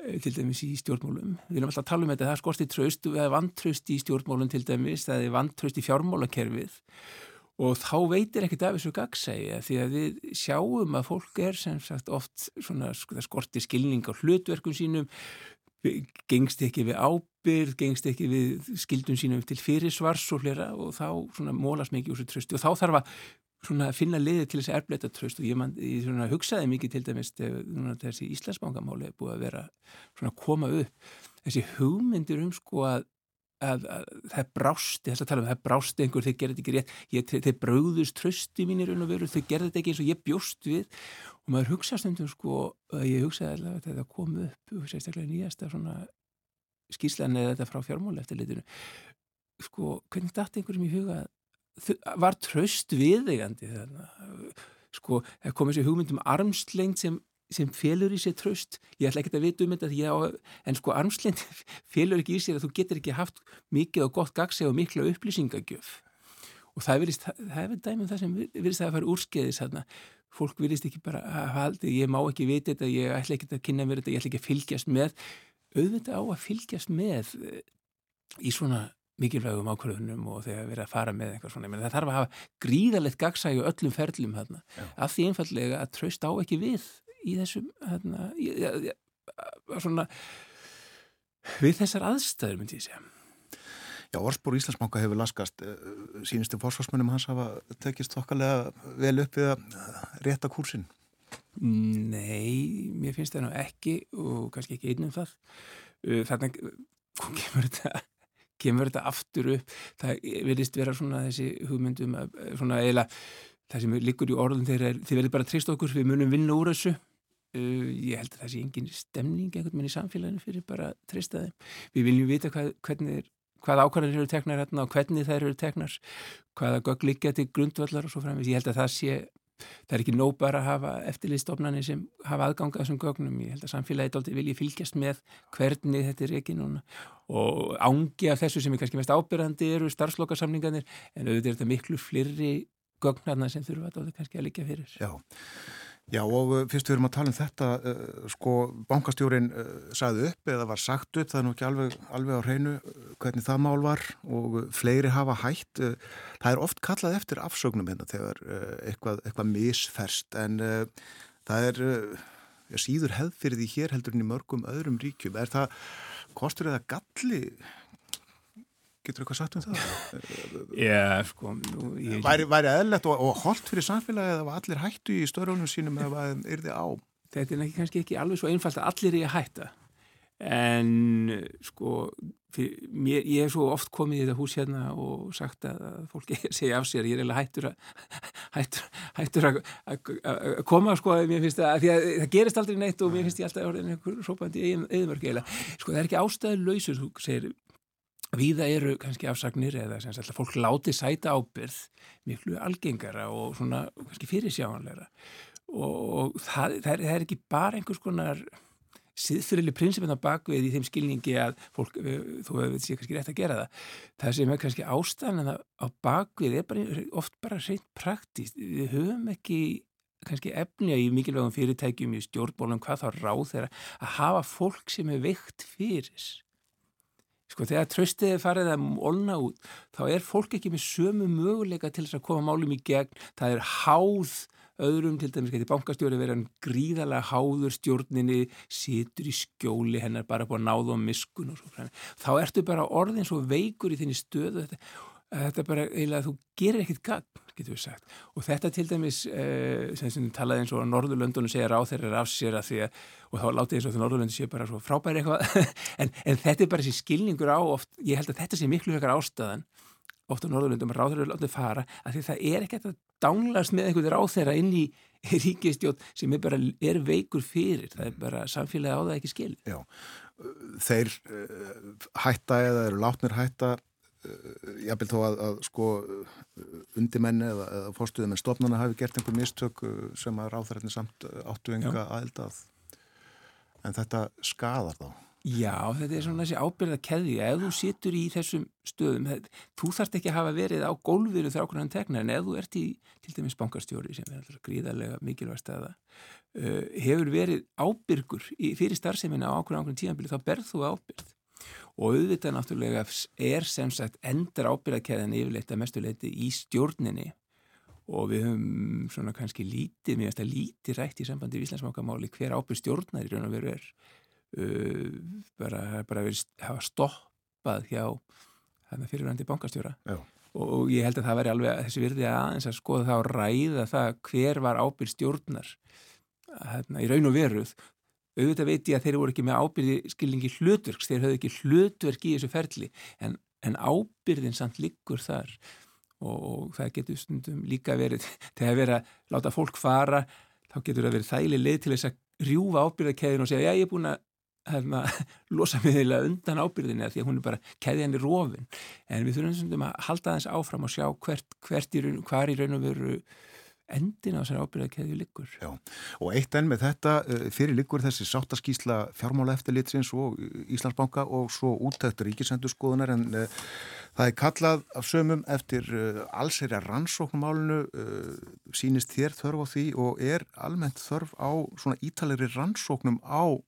eh, til dæmis í stjórnmálum. Við erum alltaf að tala um þetta, það er skortið tröst, það er vantraust í stjórnmálum til dæmis, það er vantraust í fjármálakerfið og þá veitir ekkert af þessu gagsægi því að við sjáum að fólk er sem sagt oft svona skortið skilning á hlutverkum sínum, gengst ekki við ábyrð, gengst ekki við skildum sínum til fyrirsvars og hlera og þá svona mólast mikið úr þessu tröstu og þá þarf að svona finna liðið til þessi erfleita tröst og ég, man, ég svona, hugsaði mikið til dæmis þegar þessi Íslandsbankamáli er búið að vera svona að koma upp þessi hugmyndir um sko að, að, að það brásti, þess að tala um það brásti einhver, þeir gerði ekki rétt. Ég, þeir brauðust trösti mínir og veru, þeir gerði þetta ekki eins og ég bjóst við. Og maður hugsaði stundum sko ég hugsaði allavega að þetta kom upp sérstaklega nýjasta svona skíslan eða þetta frá fjármáli eftir litinu sko, hvernig dætt einhverjum í huga var tröst viðegandi sko, það kom þessi hugmyndum armslengt sem, sem félur í sér tröst ég ætla ekki að vita um þetta á, en sko armslengt félur ekki í sér að þú getur ekki haft mikið og gott gagseg og mikla upplýsingagjöf. Og það er það er dæmið það sem virðist að fara úrskeiðis þarna. Fólk virðist ekki bara að haldi ég má ekki vita þetta, ég ætla ekki að kynna mér þetta ég ætla ekki að fylgjast með. Auðvitað á að fylgjast með eh, í svona mikilvægum ákvörðunum og þegar við erum að fara með eitthvað svona, menn það þarf að hafa gríðalegt gagsægi og öllum ferlum hérna, af því einfallega að tröst á ekki við í þessum hérna, í, ja, svona við þessar aðstæður myndi ég segja. Já, Orspór Íslandsbanka hefur laskast. Eh, sínistu fórsvarsmönnum hans hafa tekist okkarlega vel upp við að rétta kúsin Nei, mér finnst það nú ekki og kannski ekki einnum það. Þannig kemur þetta kemur þetta aftur upp. Það verðist vera svona þessi hugmyndum svona eiginlega það sem liggur í orðum þegar þið verður bara trist okkur við munum vinna úr þessu uh, ég held að það sé engin stemning einhvern veginn í samfélaginu fyrir bara trista þeim. Við viljum vita hvað, hvernig er hvað ákvarðanir eru teknar hérna og hvernig þær eru teknar hvaða gögg liggja til grundvallar og svo framins, ég held að það sé það er ekki nóg bara að hafa eftirlistofnani sem hafa aðganga þessum gögnum. Ég held að samfélagi dólti vilji fylgjast með hvernig þetta er ekki núna. Og ángi af þessu sem er kannski mest ábyrðandi eru starfslokarsamninganir en auðvitað er þetta miklu flirri gögnarna Já og uh, fyrst við erum að tala um þetta, uh, sko bankastjórin uh, sagði upp eða var sagt upp, það er nú ekki alveg, alveg á hreinu uh, hvernig það mál var og uh, fleiri hafa hægt. Uh, það er oft kallað eftir afsögnum hérna þegar eitthvað, eitthvað misferst en það er síður hefð fyrir því hér heldur en í mörgum öðrum ríkjum. Er það kostur eða galli Getur þú eitthvað sagt um það? Já, sko... Nú, ég... Væri, væri eðlert og, og holdt fyrir samfélagið að allir hættu í störunum sínum eða er þið á? Þetta er kannski ekki alveg svo einfalt að allir er að hætta. En, sko, fyrir, mér, ég hef svo oft komið í þetta hús hérna og sagt að fólk segja af sér, ég er eiginlega hættur að, hættur, hættur að, að koma, sko, mér finnst það, því að það gerist aldrei neitt og mér finnst ég alltaf að orðin einhver sópandi eðmörg. Sko, það er ekki ástæðu lausur, þú segir, Víða eru kannski afsagnir eða sagt fólk láti sæta ábyrð miklu algengara og svona kannski fyrirsjáanleira og það, það, er, það er ekki bara einhvers konar siðfyrirli prinsipin á bakvið í þeim skilningi að fólk, eh, þú hefur sér kannski rétt að gera það. Það sem er kannski ástæðan á bakvið er bara, oft bara reynd praktíst. Við höfum ekki kannski efni í mikilvægum fyrirtækjum í stjórnbólum hvað þá ráð þeirra að hafa fólk sem er veikt fyrir Sko þegar tröstið er farið að olna út þá er fólk ekki með sömu möguleika til þess að koma málum í gegn. Það er háð öðrum, til dæmis getur bankastjóri verið hann gríðalega háður stjórninni, situr í skjóli hennar bara búið að náða á miskun og svo. Þá ertu bara orðin svo veikur í þinni stöðu þetta þetta er bara eiginlega að þú gerir ekkit gagn, getur við sagt. Og þetta til dæmis, eh, sem við talaði eins og Norðurlöndunum segja ráð þeirra af sér að því að, og þá látið eins og því Norðurlöndu sé bara svo frábæri eitthvað, en, en þetta er bara þessi skilningur á oft, ég held að þetta sé miklu hökar ástæðan, oft á Norðurlöndum að ráð þeirra látið fara, að því það er ekkert að dánlast með einhverju ráð þeirra inn í ríkistjótt sem er bara, er veikur fyrir, það er bara samfélagi á það ekki skil. Já, þeir uh, hætta eða eru látnir hætta Eh, jábel þó að, að sko undimenni eða, eða fórstuðið með stofnana hafi gert einhver mistök eh, sem að ráðrætni samt áttu enga aðeldað en þetta skadar þá. Já, þetta er svona þessi ábyrða keði ef þú situr í þessum stöðum þú þarft ekki að hafa verið á gólfiru þrákunan tegna en ef þú ert í til dæmis bankarstjóri sem er gríðarlega mikilvægt staða uh, hefur verið ábyrgur í, fyrir starfseminna á ákveðan ákveðan tíanbili þá berð þú ábyrð og auðvitað náttúrulega er sem sagt endar ábyrðakeðan yfirleitt að mestuleiti í stjórninni. Og við höfum svona kannski lítið, mér finnst að lítið rætt í sambandi í Íslandsmákamáli hver ábyrð stjórnar í raun og veru er. Uh, bara, bara verið hafa stoppað hjá fyrirvændi bankastjóra. Og, og ég held að það veri alveg þessi virði aðeins að skoða það og ræða það hver var ábyrð stjórnar hérna, í raun og veruð auðvitað veit ég að þeir voru ekki með ábyrði skilningi hlutverks, þeir höfðu ekki hlutverk í þessu ferli en, en ábyrðin samt liggur þar. Og, og það getur stundum líka verið þegar verið að láta fólk fara þá getur það verið þægileg leið til þess að rjúfa ábyrðakeðin og segja já ég er búin að hefna, losa miðilega undan ábyrðinni því að hún er bara keðjan í rofin. En við þurfum að halda þess áfram og sjá hvert, hvert í raun, hvar í raun og veru endin á þessari ábyrðakeðju liggur. Já, og eitt enn með þetta eh, fyrir liggur þessi sáttaskísla fjármála eftirlitsins og Íslandsbanka og svo útættur ríkisendurskoðunar en uh, það er kallað af sömum eftir uh, allsherja rannsóknumálunu uh, sínist þér þörf á því og er almennt þörf á svona ítalegri rannsóknum á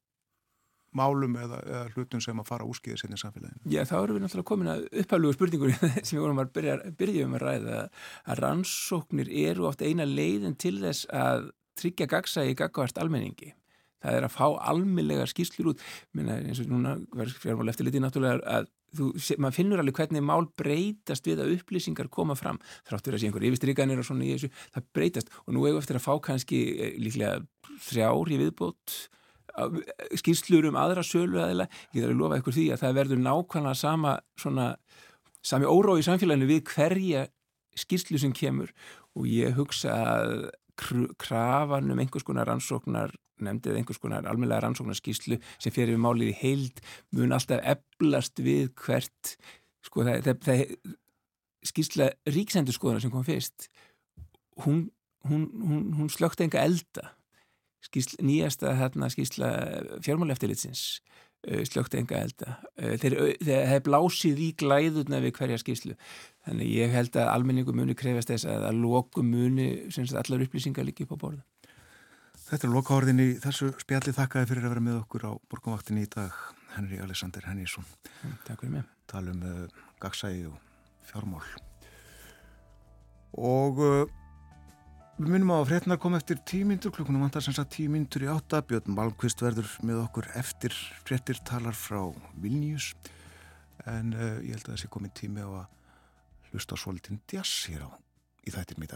málum eða, eða hlutum sem að fara úskýðir sinni í samfélaginu? Já, þá erum við náttúrulega komin að upphæflugu spurningur sem við vorum að byrja, byrja um að ræða. Að rannsóknir eru oft eina leiðin til þess að tryggja gagsægi gagvart almenningi. Það er að fá almeinlega skýrslur út, minna eins og núna verður fjármál eftir litið náttúrulega að þú, maður finnur alveg hvernig mál breytast við að upplýsingar koma fram. Þráttur að sé einhver yfirstryganir og svona í þessu, það breytast. Og nú hefur eftir að fá kannski eh, líklega þrjár í viðbót skýrslur um aðra sölu aðeila, ég þarf að lofa ykkur því að það verður nákvæmlega sama svona, sami órói í samfélaginu við hverja skýrslu sem kemur. Og ég hugsa að krafan um einhvers konar rannsóknar nefndið einhvers konar almeinlega rannsóknarskýrslu sem fyrir málið í heild mun alltaf eblast við hvert sko það, það, það skýrsla ríksendurskoðuna sem kom fyrst hún, hún, hún, hún slögt enga elda skýsla, nýjasta hérna, skýsla fjármáleftilitsins uh, slögt enga elda. Uh, þeir hefði blásið í glæðuna við hverja skýslu þannig ég held að almenningu muni krefast þess að að loku muni allar upplýsingar líka upp á borðu Þetta er lokaórðin í þessu spjalli. Þakkaði fyrir að vera með okkur á borgumvaktinni í dag Henri Alexander Hennísson Takk fyrir mig. Talum uh, gagsægi og fjármál. Og uh, Við minnum á að frétnar kom eftir tímyndur, klukkunum vantar sem sagt tímyndur í átta, Björn Malmqvist verður með okkur eftir fréttir talar frá Vilnius, en uh, ég held að þessi komið tími á að hlusta svolítinn djass hér á í þættir mý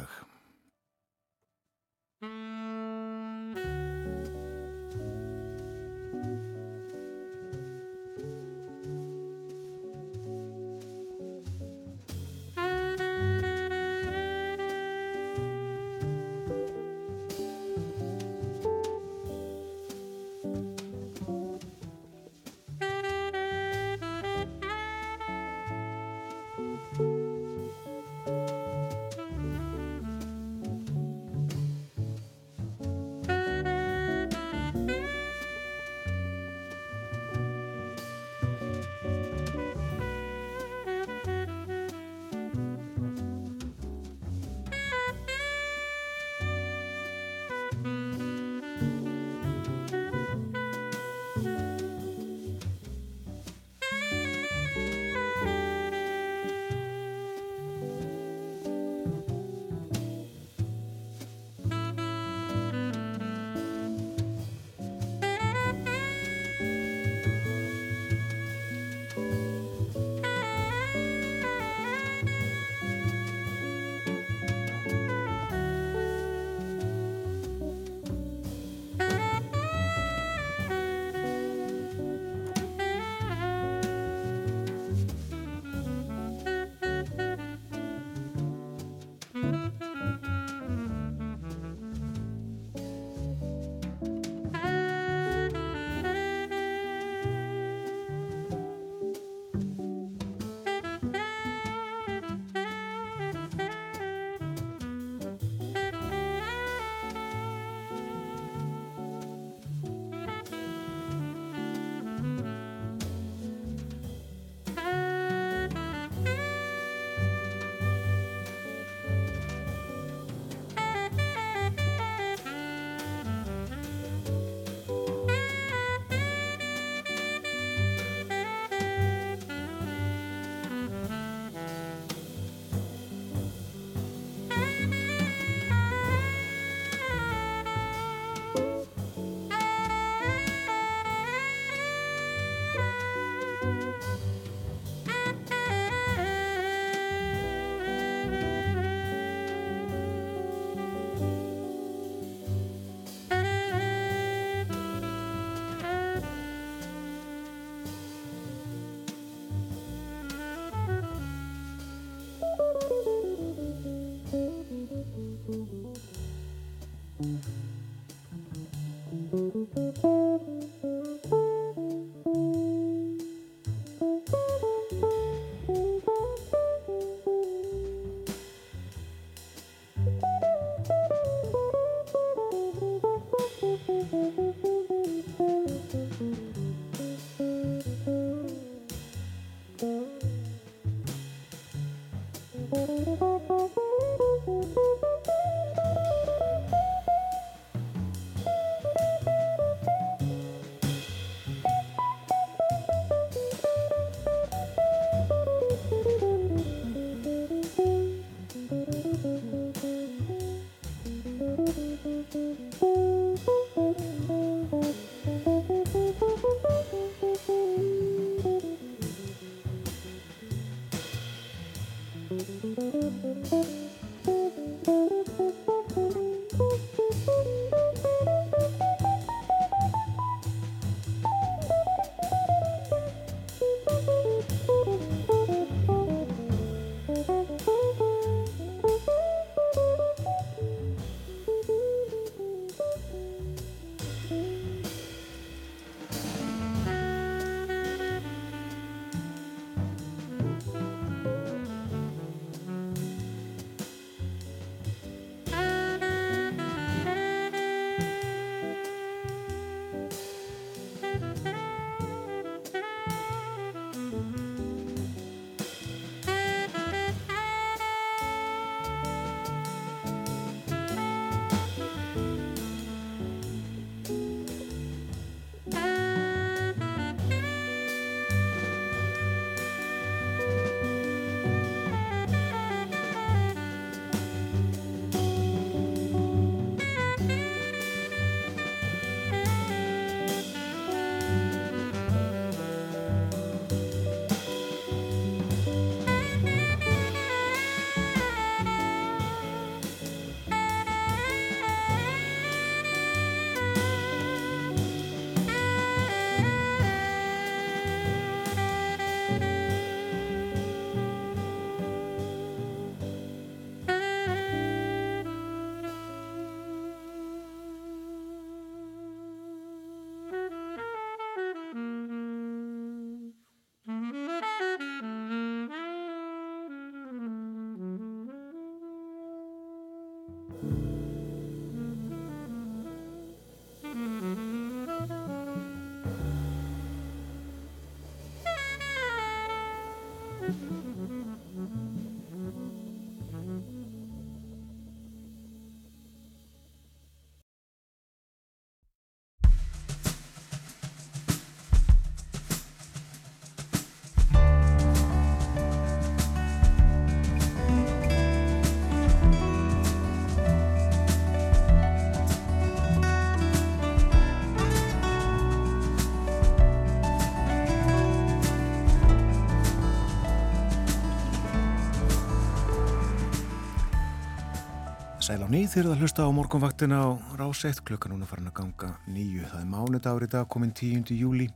Sæl á nýð þegar það hlusta á morgunvaktina á rás 1 klukkan núna farin að ganga nýju. Það er mánudagur í dag komin 10. júli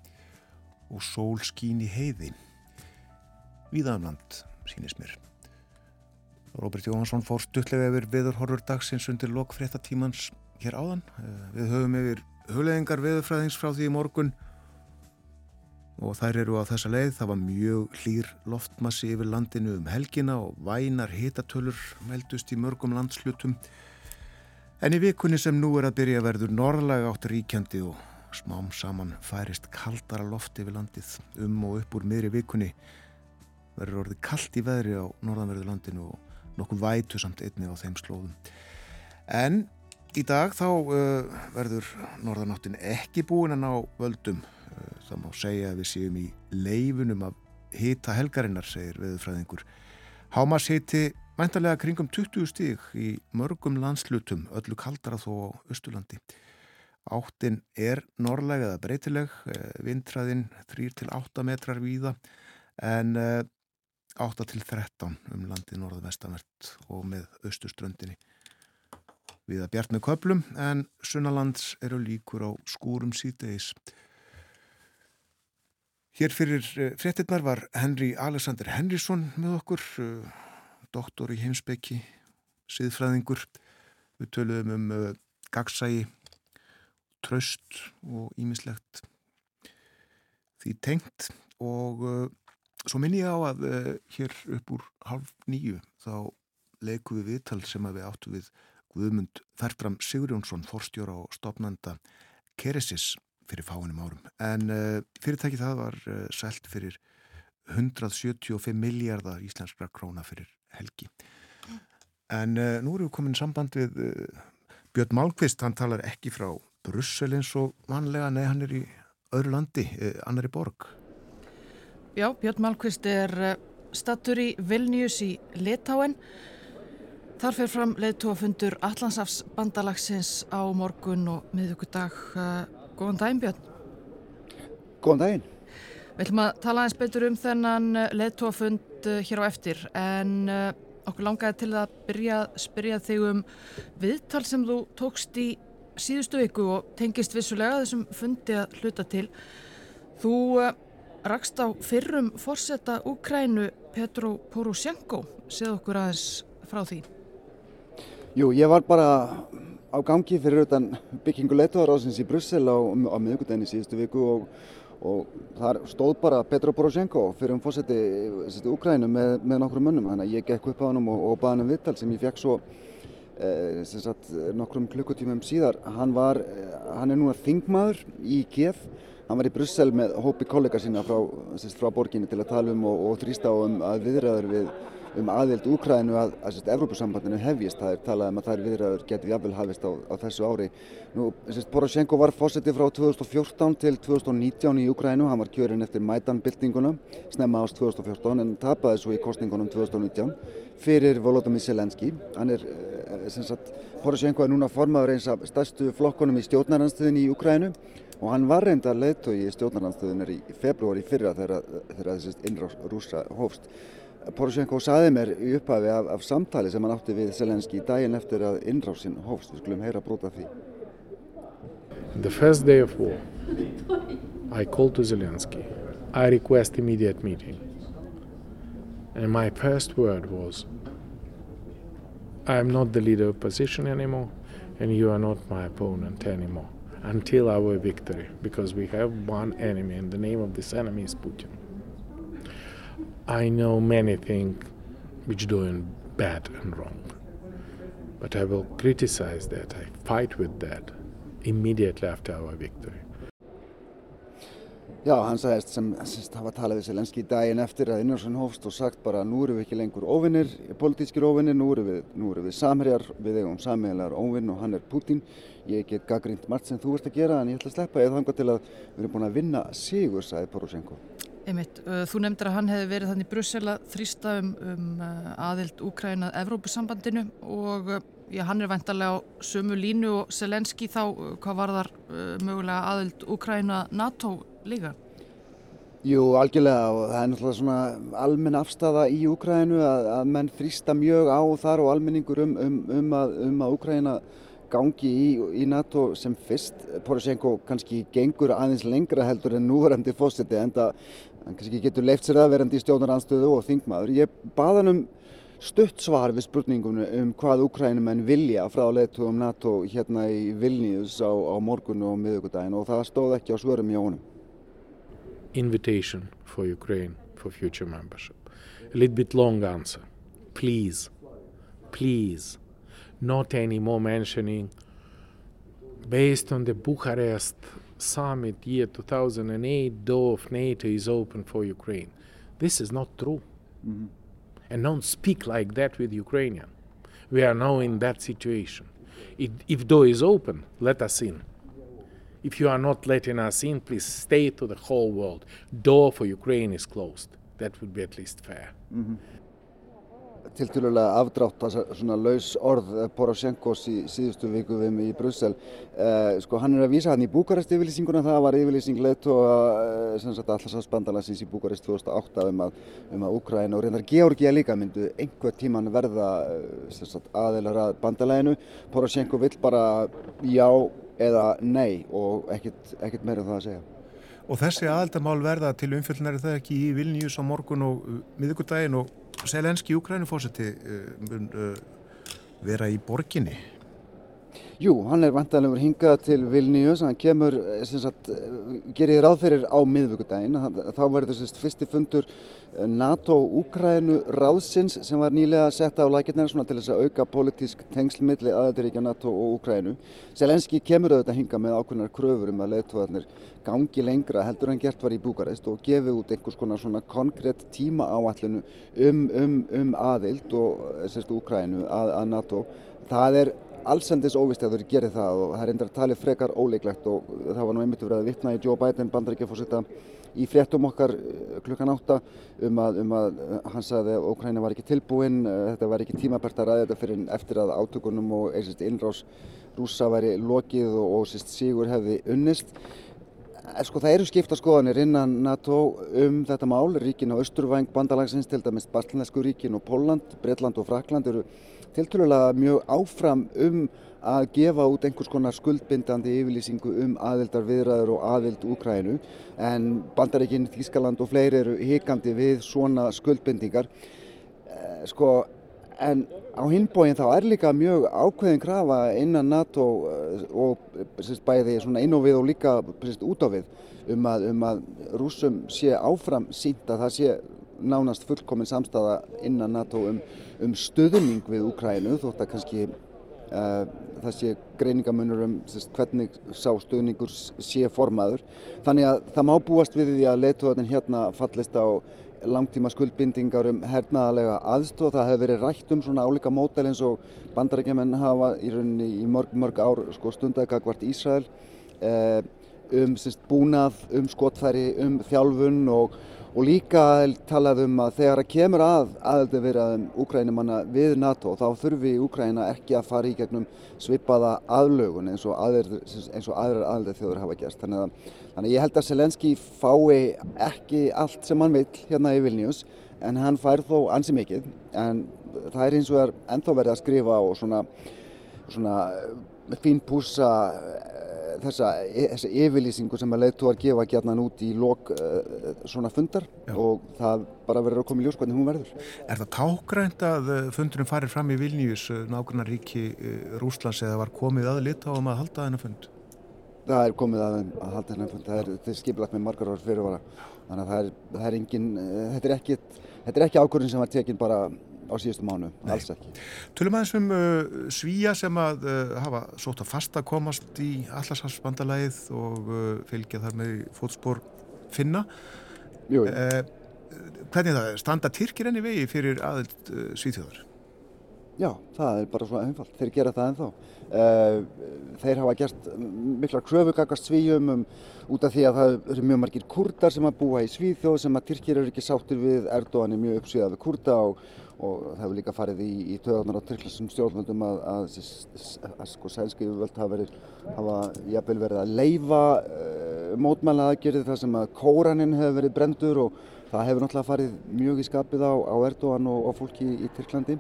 og sól skín í heiði. Víðanland, sínist mér. Robert Jóhansson fór stuttlega yfir viðurhorfur dagsins undir lokfréttatímans hér áðan. Eh, við höfum yfir hugleðingar viðurfræðings frá því í morgun og þær eru á þessa leið. Það var mjög hlýr loftmassi yfir landinu um helgina og vænar hitatölur meldust í mörgum landslutum. En í vikunni sem nú er að byrja verður norðlega átt ríkjandi og smám saman færist kaldara loft yfir landið um og upp úr miðri vikunni. Verður orðið kallt í veðri á norðanverðu landinu og nokkuð vætu samt einni á þeim slóðum. En í dag þá uh, verður norðanáttin ekki búin að ná völdum það má segja að við séum í leifunum af hita helgarinnar, segir veðurfræðingur. Hámas hiti mæntalega kringum 20 stíg í mörgum landslutum, öllu kaldara þó á Östurlandi. Áttin er norrlega eða breytileg, eh, vindræðin 3-8 metrar víða en 8 til 13 um landi norðvestanvert og með austurströndinni. Við að bjart með köplum en sunnalands eru líkur á skúrum síðdeis. Hér fyrir eh, fréttinnar var Henry Alexander Henrysson með okkur, eh, doktor í heimsbyggi, siðfræðingur. Við töluðum um uh, gagsægi, tröst og ímislegt því tengt og svo minn ég á að hér upp úr halv nýju þá leikum við viðtal sem að við áttu við Guðmund Fertram Sigurjónsson, forstjóra og stopnanda Keresis fyrir fáinum árum. En uh, fyrirtæki það var uh, selt fyrir 175 miljardar íslenskra króna fyrir helgi. En uh, nú erum við komin samband við Björn Málkvist, hann talar ekki frá Brussel eins og vanlega, nei hann er í öðru landi, annar í borg. Já, Björn Málkvist er stattur í Vilnius í Litáen. Þar fyrir fram leðtóafundur Allandsafs bandalagsins á morgun og miðugudag. Góðan daginn Björn. Góðan daginn. Við ætlum að tala eins betur um þennan leðtóafund hér á eftir en okkur langaði til að byrja að spyrja þig um viðtal sem þú tókst í síðustu viku og tengist vissulega þessum fundi að hluta til. Þú rakst á fyrrum fórsetta Úkrænu Petro Poroshenko. Segð okkur aðeins frá því. Jú, ég var bara á gangi fyrir utan byggingu leituðarásins í Brussel á, á miðugutenni síðustu viku og, og þar stóð bara Petro Poroshenko fyrir um fósetti Úkrænu með, með nokkrum mönnum. Þannig að ég gekk upp á hann og, og baði hann um vittal sem ég fekk svo eh, sagt, nokkrum klukkutímum síðar. Hann, var, hann er núna þingmaður í Kiev. Hann var í Brussel með hópi kollega sína frá, frá borginni til að tala um og, og þrýsta á um að viðræður við um aðild Úkrænu að, að, að Evrópusambandinu hefjist. Það er talað um að þær viðræður getið jafnvel hafist á, á þessu ári. Nú, sérst, Poroshenko var fósetti frá 2014 til 2019 í Úkrænu. Hann var kjörinn eftir Maidan-byltinguna, snemma ást 2014 en tapaði svo í kostningunum 2019 fyrir Volodymyr Zelenski. Hann er, eh, sagt, Poroshenko er núna formaður eins af stærstu flokkonum í stjórnarnanstöðinni í Úkrænu og hann var reyndar leittói í stjórnarnanstöðinni í februari fyrra þegar, þegar þessi innrás rúsa hófst. Poroshenko saði mér í upphafi af, af samtali sem hann átti við Zelenski daginn eftir að innrásinn hófst. Við skulum heyra brota því. The first day of war, I called to Zelensky. I request immediate meeting. And my first word was, I am not the leader of opposition anymore, and you are not my opponent anymore until our victory, because we have one enemy, and the name of this enemy is Putin. I know many things which doing bad and wrong, but I will criticize that. I fight with that immediately after our victory. Já, hann sagðist sem, sem hafa talað við Selenski daginn eftir að Innarsson hófst og sagt bara nú eru við ekki lengur óvinnir, politískir óvinnir, nú eru við, eru við samherjar, við eigum samheilar óvinn og hann er Putin. Ég get gaggrínt margt sem þú ert að gera en ég ætla að sleppa eða þanga til að við erum búin að vinna sigur, sagði Poroshenko. Einmitt, þú nefndir að hann hefði verið þannig í Brussel að þrýsta um, um aðild Úkrænað Evrópusambandinu og já, hann er vantarlega á sömu línu og Selenski þá, hvað var þar mögulega aðild Úkrænað NATO líka? Jú, algjörlega og það er náttúrulega svona almenn afstafa í Úkrænu að, að menn þrýsta mjög á þar og almenningur um, um, um að, um að Úkræna gangi í, í NATO sem fyrst. Poroshenko kannski gengur aðeins lengra heldur en núverandi fósiti en það kannski getur leift sér að verandi í stjórnaranstöðu og þingmaður. Ég baða hann um stutt svar við spurningunum um hvað Úkrænumenn vilja frá leitugum NATO hérna í Vilnius á, á morgun og miðugudagin og það stóð ekki á svörum hjá honum. Invitation for Ukraine for future membership. A little bit long answer. Please, please, not any more mentioning based on the Bucharest summit year 2008, door of NATO is open for Ukraine. This is not true. Mm-hmm. And don't speak like that with Ukrainian. We are now in that situation. If, if door is open, let us in. If you are not letting us in, please stay to the whole world. Door for Ukraine is closed. That would be at least fair. Mm-hmm. Tilturlega afdrátt svona laus orð Poroshenkos í síðustu viku við mig í Brussel. Uh, sko hann er að vísa hann í Búkarest yfirlýsinguna það var yfirlýsing leitt og uh, sem sagt allarsafsbandalansins í Búkarest 2008 um að, um að Úkræn og reyndar Georgia líka myndu einhver tíman verða uh, sagt, aðeinar að bandalæginu Poroshenko vill bara já eða nei og ekkert, ekkert meira um það að segja. Og þessi aðaldamál verða til umfjöldnari það ekki í Vilnius á morgun og miðugudaginn og Selenski Ukrænufósiti uh, mun uh, vera í borginni? Jú, hann er vantanlegur hingað til Vilnius, hann kemur, eh, sagt, eh, gerir ráð fyrir á miðvíkudaginn, þá verður þessist fyrsti fundur eh, NATO-Úkrænu ráðsins sem var nýlega sett á lækirna til þess að auka politísk tengslmiðli aðeituríkja NATO og Úkrænu. Selenski kemur auðvitað hingað með ákveðnar kröfur um að leittóðarnir gangi lengra heldur en gert var í Búkarest og gefi út einhvers konar svona konkrétt tíma áallinu um, um, um aðild og sérstu Úkrænu að, að NATO. Það er allsendis óvist að þau gerir það og það er endur að tala frekar óleiklegt og það var nú einmitt verið að vittna í Joe Biden bandaríkjafórsetta í fréttum okkar eh, klukkan átta um að, um að eh, hann sagði að Ókræna var ekki tilbúin, eh, þetta var ekki tímabært að ræða þetta fyrir eftir að átökunum og einsist innrás rúsa væri lokið og, og sérst sígur hefði unnist. Sko það eru skipta skoðanir innan NATO um þetta mál, ríkin á Östurvæng bandalagsins, til dæmis Baltinesku ríkin og Póland, Breitland og Frakland eru tilturlega mjög áfram um að gefa út einhvers konar skuldbindandi yfirlýsingu um aðildar viðræður og aðild Úkrænu en bandaríkinn, Þískaland og fleiri eru hikandi við svona skuldbindingar. Eh, sko en á hinbóin þá er líka mjög ákveðin krafa innan NATO eh, og sérst, bæði inn og við og líka sérst, út á við um að, um að rúsum sé áfram sínt að það sé nánast fullkominn samstafa innan NATO um, um stöðning við Úkrænu þótt að kannski uh, það sé greiningamunur um sérst, hvernig sá stöðningur sé formaður. Þannig að það má búast við því að leituðarinn hérna fallist á langtíma skuldbindingar um hernaðalega aðstóð. Það hefur verið rætt um svona álíka mótel eins og bandarækjumenn hafa í rauninni í mörg, mörg ár sko, stundagakvart Ísrael uh, um sérst, búnað, um skotfæri, um þjálfun og og líka talað um að þegar það kemur að aðeldi verið úkrænumanna við NATO þá þurfi Úkræna ekki að fara í gegnum svipaða aðlögun eins og, aðrir, eins og aðrar aðeldi þjóður hafa gert. Þannig að, þannig að ég held að Selenski fái ekki allt sem hann vil hérna í Vilnius en hann fær þó ansi mikið en það er eins og er ennþá verið að skrifa og svona, svona fín púsa þessa, þessa yfirlýsingu sem að leittóar gefa gætnan út í lok uh, svona fundar Já. og það bara verður að koma í ljós hvernig hún verður. Er það tákgrænt að eh, fundurinn farir fram í Vilnius, eh, nákvæmna ríki Rúslands eða var komið að litáum að halda þennan fund? Það er komið að, að halda þennan fund, það er, er skipilagt með margar ár fyrirvara, þannig að það er, það er engin, þetta er ekki, ekki ákvörðin sem var tekinn bara á síðustu mánu, Nei. alls ekki. Tölum aðeins um uh, svíja sem að uh, hafa sótt að fasta komast í allarshalsbandalæðið og uh, fylgja þar með fótspór finna. Jú. Uh, hvernig það er? Standa Tyrkir enni vegi fyrir aðild uh, svíþjóður? Já, það er bara svo einfalt. Þeir gera það ennþá. Uh, þeir hafa gert mikla kröfugakast svíjum um, út af því að það eru mjög margir kurdar sem að búa í Svíþjóð sem að Tyrkir eru ekki sáttir við. Erdogan er mjög uppsvíðað við kurda og og það hefur líka farið í, í töðunar á tyrklastum stjórnvöldum að, að, að, að sko sænski yfirvöld hafa verið, hafa jafnvel verið að leifa uh, mótmæla aðgerið þar sem að kóraninn hefur verið brendur og það hefur náttúrulega farið mjög í skapið á, á Erdogan og, og fólki í Tyrklandi.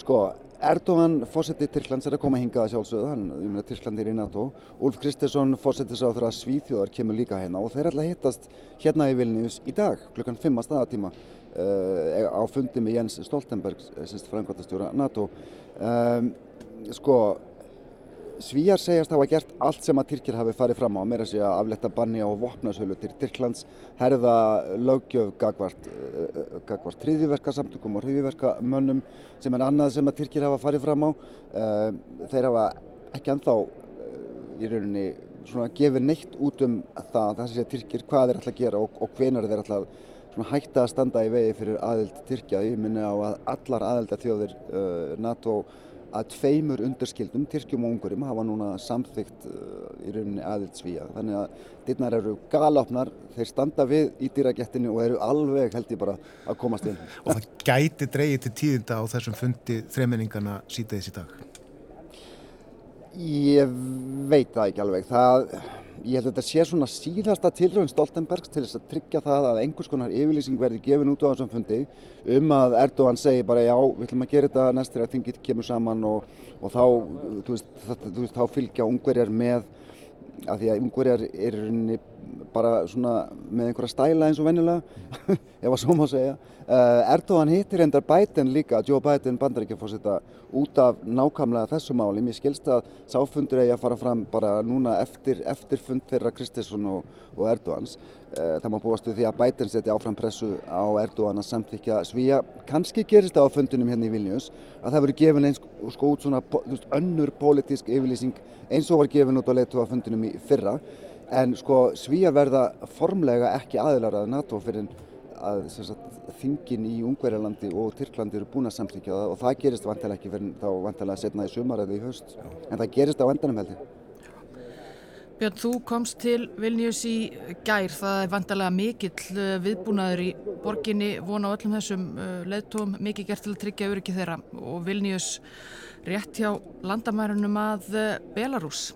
Sko Erdogan fórsetið Tyrklands er að koma hingað að sjálfsögðu, hann, ég meina Tyrklandi er í NATO. Úlf Kristesson fórsetið sá þegar Svíþjóðar kemur líka hérna og þeir ætla að hittast hérna í Vilnius í dag klukkan 5 að staðatíma uh, á fundi með Jens Stoltenberg, frangvartastjóra NATO. Um, sko, Svíjar segjast hafa gert allt sem að Tyrkir hafi farið fram á, meira að segja afletta banni á vopnasölu til Tyrklands, herða lögjöf gagvart, uh, gagvart hriðiverkasamtökum og hriðiverkamönnum sem er annað sem að Tyrkir hafa farið fram á. Uh, þeir hafa ekki anþá í rauninni svona gefið neitt út um það, það sé að Tyrkir hvað þeir ætla að gera og, og hvenar þeir ætla að hætta að standa í vegi fyrir aðild Tyrkja. Ég minna á að allar aðilda þjóðir NATO að tveimur undirskildum, Tyrkjum og Ungurum, hafa núna samþygt uh, í rauninni aðild svíja. Þannig að dittnar eru galopnar, þeir standa við í dýragettinu og eru alveg held ég bara að komast inn. Og það gæti dreyið til tíðinda á þessum fundi þremenningarna sítaðis í dag? Ég veit það ekki alveg. Það ég held að þetta sé svona síðasta tilröðin Stoltenbergs til þess að tryggja það að einhvers konar yfirlýsing verði gefin út á þessum fundi um að Erdogan segi bara já, við ætlum að gera þetta næstir að þingið kemur saman og, og þá, þú veist, það, þú veist, þá fylgja ungverjar með af því að ungverjar er bara svona með einhverja stæla eins og vennilega, ef að svo má segja. Uh, Erdogan hittir endar Biden líka, Joe Biden bandaríkjafósita út af nákvæmlega þessu máli. Mér skilst að sáfundur eigi að fara fram bara núna eftir, eftir fund þeirra Kristiðsson og, og Erdogans. Uh, það má búast við því að Biden setja áfram pressu á Erdogan að samþykja svíja. Kanski gerist það á fundunum hérna í Vilnius að það verður gefin eins sko út svona önnur pólitísk yfirlýsing eins og var gefin út á leitu á fundunum í fyrra. En sko svíja verða formlega ekki aðilar að NATO fyrir að sagt, þingin í Ungverjalandi og Tyrklandi eru búin að samþykja það og það gerist vantilega ekki fyrir þá vantilega setna í sumar eða í höst en það gerist á endanum heldur. Björn, þú komst til Vilnius í gær, það er vantilega mikill uh, viðbúnaður í borginni, vona á öllum þessum uh, leðtóm, mikið gert til að tryggja öryggi þeirra. Og Vilnius rétt hjá landamærunum að uh, Belarus.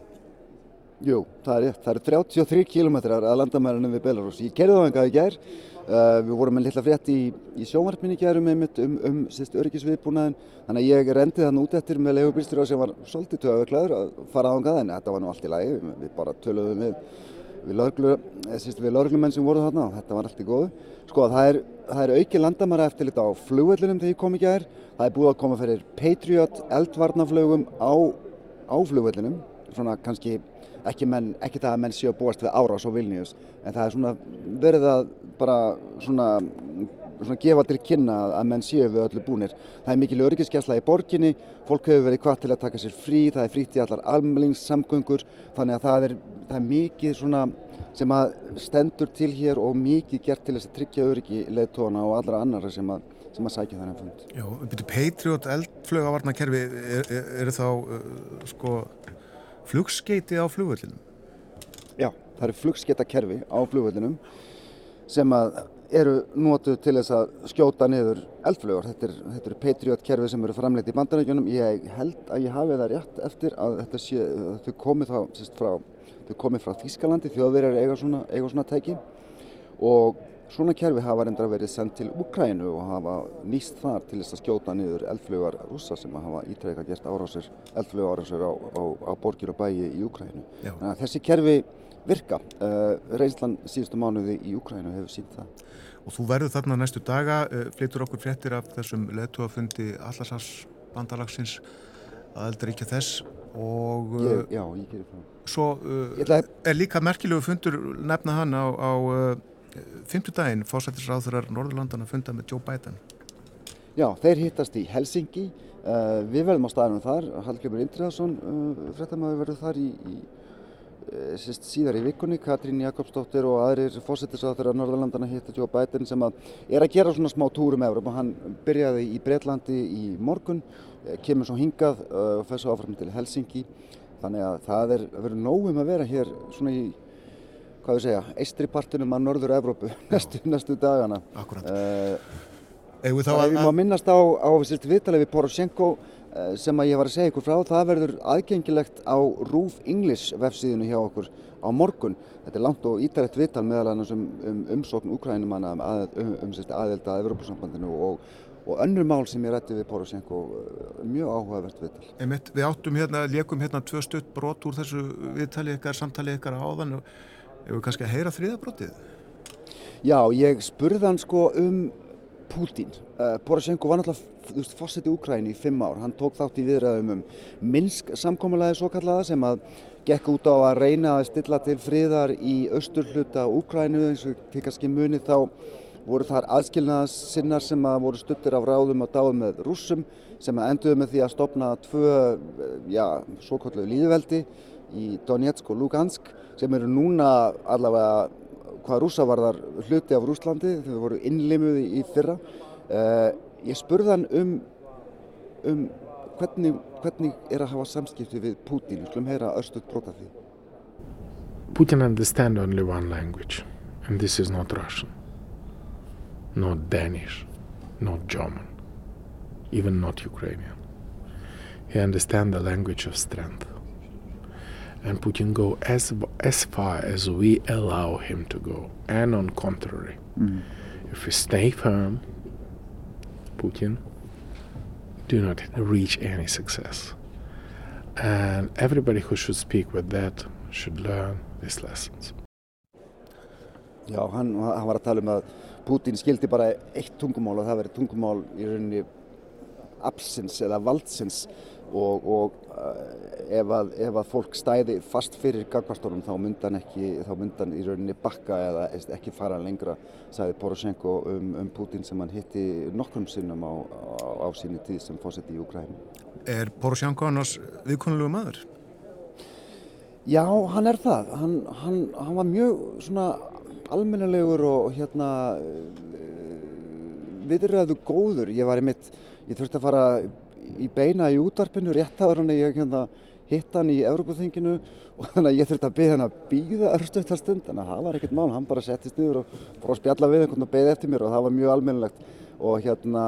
Jú, það er rétt. Það eru 33 kílometrar að landamærunum við Belarus. Ég gerði það engað í gær. Uh, við vorum með litla frétt í, í sjónvarpinni gerum um, um, um öryggisviðbúnaðin þannig að ég rendi þann út eftir með legubýrstur sem var svolítið tögurklæður að fara á hann en þetta var nú allt í lagi. Við, við bara töluðum við við laurglumenn sem voru þarna. Og þetta var allt í góðu. Sko það er, það er auki landamæra eftir liti á flugvöldunum þegar ég kom ekki aðeir það er búið að koma fyrir Patriot eldvarnaflögum á, á flugvöldunum svona kannski ekki, menn, ekki það að menn séu að búast við árás á Vilnius en það er svona verið að bara svona, svona gefa til kynna að menn séu við öllu búnir. Það er mikil öryggiskesla í borginni, fólk hefur verið hvað til að taka sér frí, það er frítt í allar almelingssamgöngur þannig að það er, það er mikið svona sem að stendur til hér og mikið gert til þess að tryggja öryggi leðtóna og allra annara sem að sem að sækja þennan fund. Já, byrju Patriot eldflögavarnakerfi eru er, er þá uh, sko flugskeiti á flugvöldinum? Já, það eru flugskeitakerfi á flugvöldinum sem eru nótuð til þess að skjóta niður eldflugur. Þetta eru er Patriot kerfi sem eru framleitt í bandarækjunum. Ég held að ég hafi það rétt eftir að þetta sé, þau komið þá, sérst frá, þau komið frá Þískalandi, þjóðverjar eiga svona, eiga svona tæki og Svona kerfi hafa reyndar verið sendt til Ukrænu og hafa nýst þar til þess að skjóta niður eldflugar rúsa sem hafa ítrekka gert árásir, eldflugar árásir á, á, á borgir og bæi í Ukrænu. Þessi kerfi virka. Uh, Reynslan síðustu mánuði í Ukrænu hefur sínt það. Og þú verður þarna næstu daga, uh, flyttur okkur fréttir af þessum leðtúafundi Allarsars bandalagsins að eldra ekki þess og uh, ég, já, ég. Svo ætla... er líka merkilegu fundur nefna hann á, á Fymtudaginn fósættisráðurar Norðurlandana funda með Joe Biden. Já, þeir hittast í Helsingi. Uh, við verðum á staðinu þar. Hallgrimur Indriðarsson, uh, frettamæður, verður þar í, í uh, síst, síðar í vikunni. Katrín Jakobsdóttir og aðrir fósættisráðurar Norðurlandana hitta Joe Biden sem að er að gera svona smá túrum efur. Hann byrjaði í Breitlandi í morgun, kemur svo hingað og fer svo áfram til Helsingi. Þannig að það er verið nógum að vera hér svona í hvað við segja, eistripartinum að norður Evrópu næstu, næstu dagana. Uh, Eða þá að... Ég má minnast á, á viðtalið við Poroshenko uh, sem að ég var að segja ykkur frá, það verður aðgengilegt á Rúf English vefsíðinu hjá okkur á morgun. Þetta er langt og ítært viðtal meðal annars um, um umsókn Ukrænum um, um, um aðelda að Evrópusambandinu og, og önnur mál sem ég rætti við Poroshenko, mjög áhugavert viðtal. Einmitt, við áttum hérna, leikum hérna tvö stutt brot úr þessu viðtali ykkar, samtali ykkar áðan og Hefur við kannski að heyra þriðabrotið? Já, ég spurði hann sko um Pútín. Uh, Poroshenko var náttúrulega fórsett í Ukræni í fimm ár. Hann tók þátt í viðræðum um Minsk samkómulega svo kallaða sem að gekk út á að reyna að stilla til friðar í austurhluta Ukrænu eins og til kannski muni þá voru þar aðskilnaðsinnar sem að voru stuttir af ráðum og dáðum með rúsum sem að enduðu með því að stopna tvö, já, svo kallu líðveldi í Donetsk og Lugansk sem eru núna allavega hvað rúsa var þar hluti af Rúslandi þau voru innlimuð í fyrra. Uh, ég spurðan um um hvernig, hvernig er að hafa samskipti við Putin, við skulum heyra östuðt brota því. Putin understand only one language and this is not Russian not Danish not German even not Ukrainian. He understand the language of strength and Putin go as as far as we allow him to go. And on contrary, mm. if we stay firm, Putin do not reach any success. And everybody who should speak with that should learn these lessons. Já, hann, hann var að tala um að Putin skildi bara eitt tungumál og það verið tungumál í rauninni absins eða valdsins og, og uh, ef, að, ef að fólk stæði fast fyrir gagvastónum þá myndan ekki, þá myndan í rauninni bakka eða ekki fara lengra, sagði Poroshenko um, um Putin sem hann hitti nokkrum sinnum á, á, á síni tíð sem fósetti í Ukræn. Er Poroshenko annars viðkonulegu maður? Já, hann er það. Hann, hann, hann var mjög svona almennilegur og hérna viðræðu góður. Ég var í mitt, ég þurfti að fara í beina í útarpinu rétt aður hann ég hérna, hitt hann í Európaþinginu og þannig að ég þurfti að beða hann að býða örstuðt að stund en það var ekkert mál, hann bara settist niður og fór að spjalla við einhvern og beði eftir mér og það var mjög almennilegt. Og hérna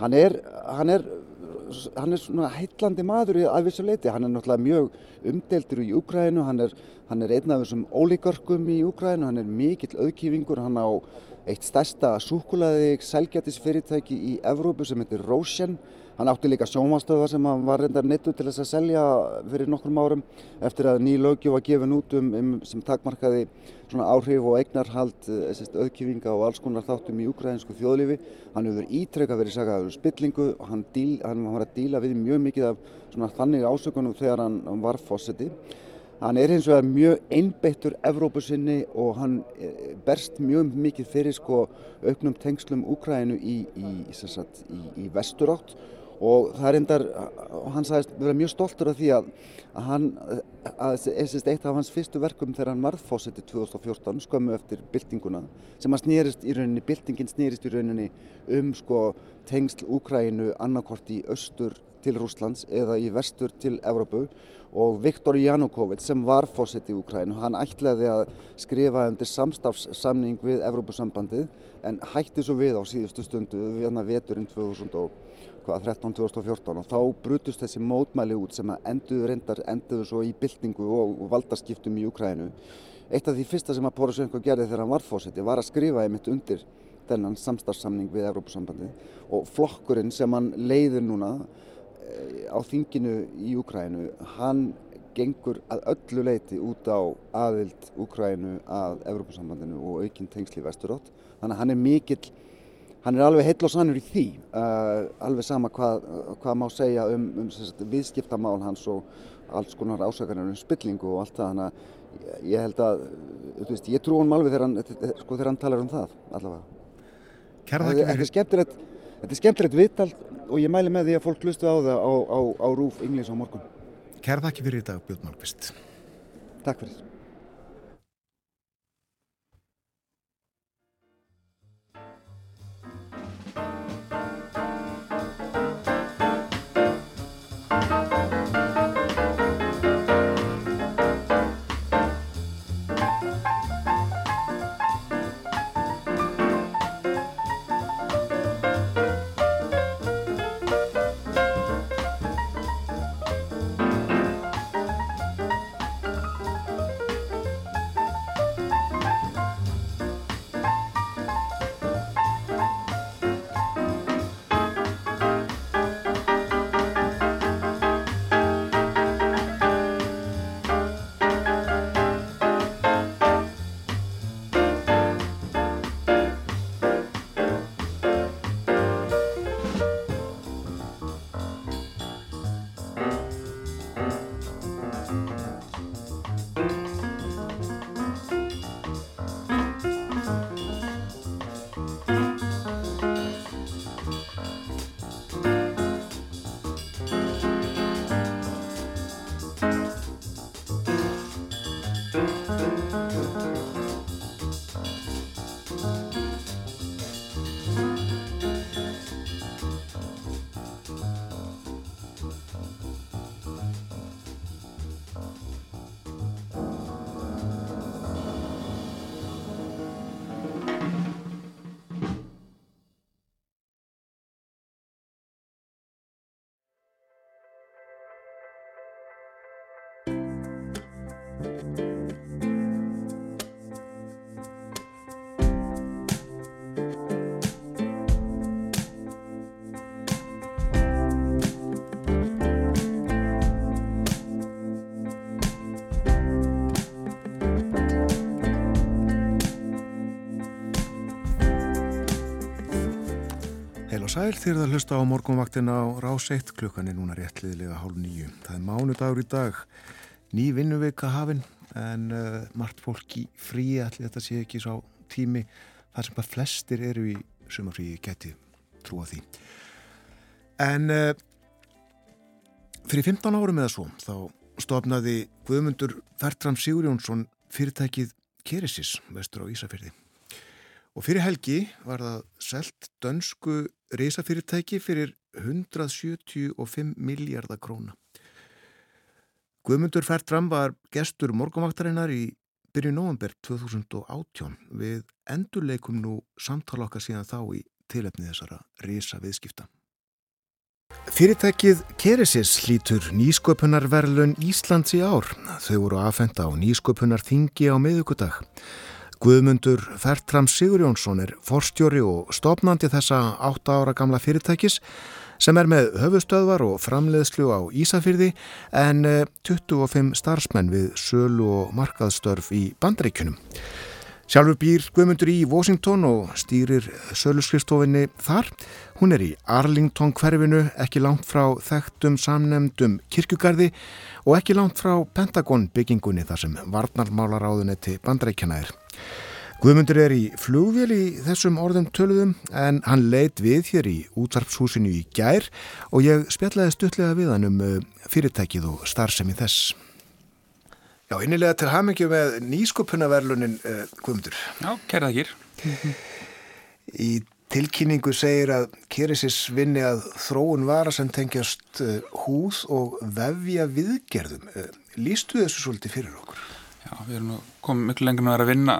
hann er, hann er hann er svona heitlandi maður að vissu leiti, hann er náttúrulega mjög umdeltur í Úgrænu, hann er, er einn af þessum ólíkörkum í Úgrænu, hann er mikill auðkýfingur, hann á eitt stærsta súkulaði selgjatisfyrirtæki í Evrópu sem heitir Rósjen Hann átti líka sjómanstöða sem hann var reyndar neittu til þess að selja fyrir nokkrum árum eftir að ný lögju var gefin út um, um sem takmarkaði svona áhrif og eignarhald eh, auðkjöfinga og alls konar þáttum í ukrainsku þjóðlífi. Hann hefur ítrekka verið sagað um spillingu og hann, díl, hann var að díla við mjög mikið af svona þannig ásökunum þegar hann, hann var fósetti. Hann er eins og er mjög einbeittur Evrópusinni og hann eh, berst mjög mikið fyrir sko auknum tengslum Úkrænu í, í, í, í vesturátt og það er endar, hann sagðist vera mjög stoltur af því að, að hann, að eða eitt af hans fyrstu verkum þegar hann varð fósetti 2014 skömmu eftir byltinguna sem að snýrist í rauninni, byltingin snýrist í rauninni um sko tengsl Úkrænu annarkort í austur til Rúslands eða í vestur til Evrópu. Og Viktor Janukovic sem var fósetti í Úkrænu, hann ætlaði að skrifa undir samstafssamning við Evrópusambandið en hætti svo við á síðustu stundu við hann að veturinn 2000 og 2013-2014 og þá brutust þessi mótmæli út sem enduðu reyndar, enduðu svo í byltingu og, og valdaskiptum í Ukrænu. Eitt af því fyrsta sem að Poroshenko gerði þegar hann var fósetti var að skrifa einmitt undir þennan samstarfsamning við Evrópusambandi og flokkurinn sem hann leiður núna eh, á þinginu í Ukrænu, hann gengur að öllu leiti út á aðild Ukrænu að Evrópusambandinu og aukinn tengsli vesturótt. Þannig að hann er mikill hann er alveg heill og sannur í því uh, alveg sama hvað, hvað má segja um, um sagt, viðskiptamál hans og alls konar ásakanar um spillingu og allt það. Þannig að ég held að veist, ég trú hann alveg þegar hann, sko, þegar hann talar um það allavega. Þetta er skemmtilegt þetta er skemmtilegt viðtal og ég mæli með því að fólk hlustu á það á, á, á Rúf Inglis á morgun. Kærða ekki fyrir í dag Björn Málkvist Takk fyrir sæl þegar það hlusta á morgunvaktina á rás 1 klukkan er núna réttliðilega hálf nýju. Það er mánudagur í dag, ný vinnuveika hafinn en uh, margt fólk í fríi allir þetta sé ekki sá tími þar sem bara flestir eru í sumarfríi getið trúa því. En uh, fyrir 15 árum eða svo þá stofnaði Guðmundur Fertram Sigurjónsson fyrirtækið Keresis vestur á Ísafjörði. Og fyrir helgi var það selt dönsku reysafyrirtæki fyrir 175 miljardar króna. Guðmundur Fertram var gestur morgunvaktarinnar í byrju november 2018 við endurleikum nú samtala okkar síðan þá í tilefni þessara reysa viðskipta. Fyrirtækið Keresis hlýtur nýsköpunarverlun Íslands í ár. Þau voru aðfenda á nýsköpunarþingi á miðugudag. Guðmundur Fertram Sigurjónsson er forstjóri og stopnandi þessa 8 ára gamla fyrirtækis sem er með höfustöðvar og framleiðslu á Ísafyrði en 25 eh, starfsmenn við sölu og markaðstörf í bandaríkunum. Sjálfur býr Guðmundur í Washington og stýrir söluskristofinni þar. Hún er í Arlington hverfinu, ekki langt frá þekktum samnemdum kirkugarði og ekki langt frá Pentagon byggingunni þar sem varnarmálaráðunetti bandreikjana er. Guðmundur er í flugvél í þessum orðum töluðum en hann leitt við hér í útvarpshúsinu í gær og ég spjallaði stuttlega við hann um uh, fyrirtækið og starfsemi þess. Já, innilega til hafmyggju með nýsköpunarverlunin uh, Guðmundur. Já, kæra þakir. Í tilkynningu segir að Keresis vinni að þróun vara sem tengjast uh, húð og vefja viðgerðum. Lýstu þessu svolítið fyrir okkur? Já, við erum komið miklu lengur með að vinna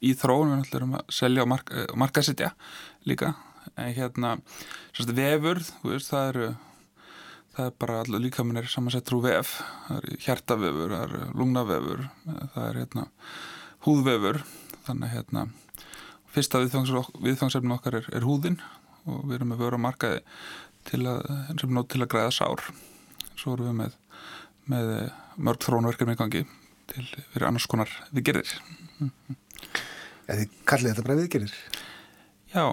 í þróun, við ætlum að selja og marka, eh, markasetja líka. En hérna, svona vefur veist, það eru það er bara allir líka minn er samansett úr vef. Það er hjartavefur, það er lungnavefur það er hérna húðvefur, þannig hérna fyrsta viðfangsefnin okkar er, er húðin og við erum með vöru að markaði til að, til að græða sár. Svo erum við með, með mörg þrónverkefni í gangi til fyrir annars konar viðgerðir. mm Þið kallið þetta bara viðgerðir? Já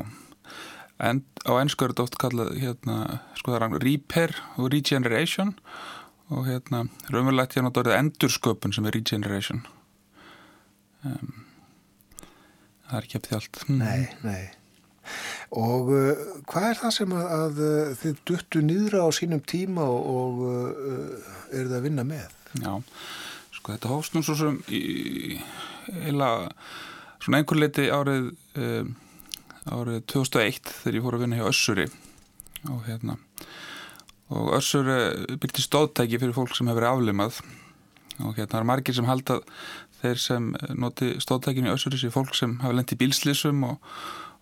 en á ennsku er þetta oft kallað hérna, sko það er repair og regeneration og hérna raunverulegt hérna þetta er endursköpun sem er regeneration um, það er ekki eftir allt mm. Nei, nei og uh, hvað er það sem að, að uh, þið duttu nýðra á sínum tíma og, og uh, eru það að vinna með? Já Sko þetta hófst nú svo sem í eila svona einhver leiti árið um, árið 2001 þegar ég fór að vinna hjá Össuri. Og hérna og Össuri byrti stóðtæki fyrir fólk sem hefur aflimað. Og hérna það er margir sem halda þeir sem noti stóðtækinu í Össuri sem fólk sem hafa lendið í bílslísum og,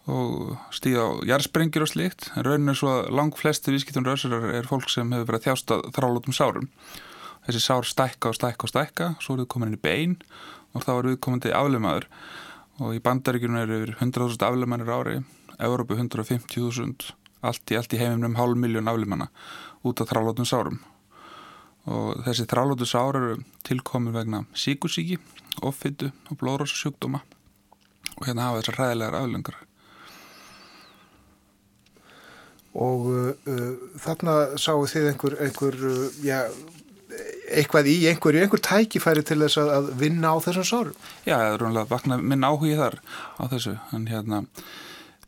og stíða á jarðsprengjur og slikt en raunin er svo að lang flesti vískiptunur Össurar er fólk sem hefur verið þjástað þrálótum sárum. Þessi sár stækka og stækka og stækka svo er við komin inn í bein og þá er við komin til aflemaður og í bandaríkjunum eru yfir 100.000 aflemannir ári Európu 150.000 allt í, allt í heimum um hálf miljón aflemanna út af þrálótum sárum. Og þessi þrálótu sár eru tilkomin vegna síkusíki, offittu og blóðrósasjúkdóma og hérna hafa þessar ræðilegar aflengar Og uh, uh, þarna sáu þið einhver, einhver uh, já, eitthvað í einhverju, einhver tækifæri til þess að, vinna á þessum sárum? Já, það er rúinlega vakna minn áhugið þar á þessu, en hérna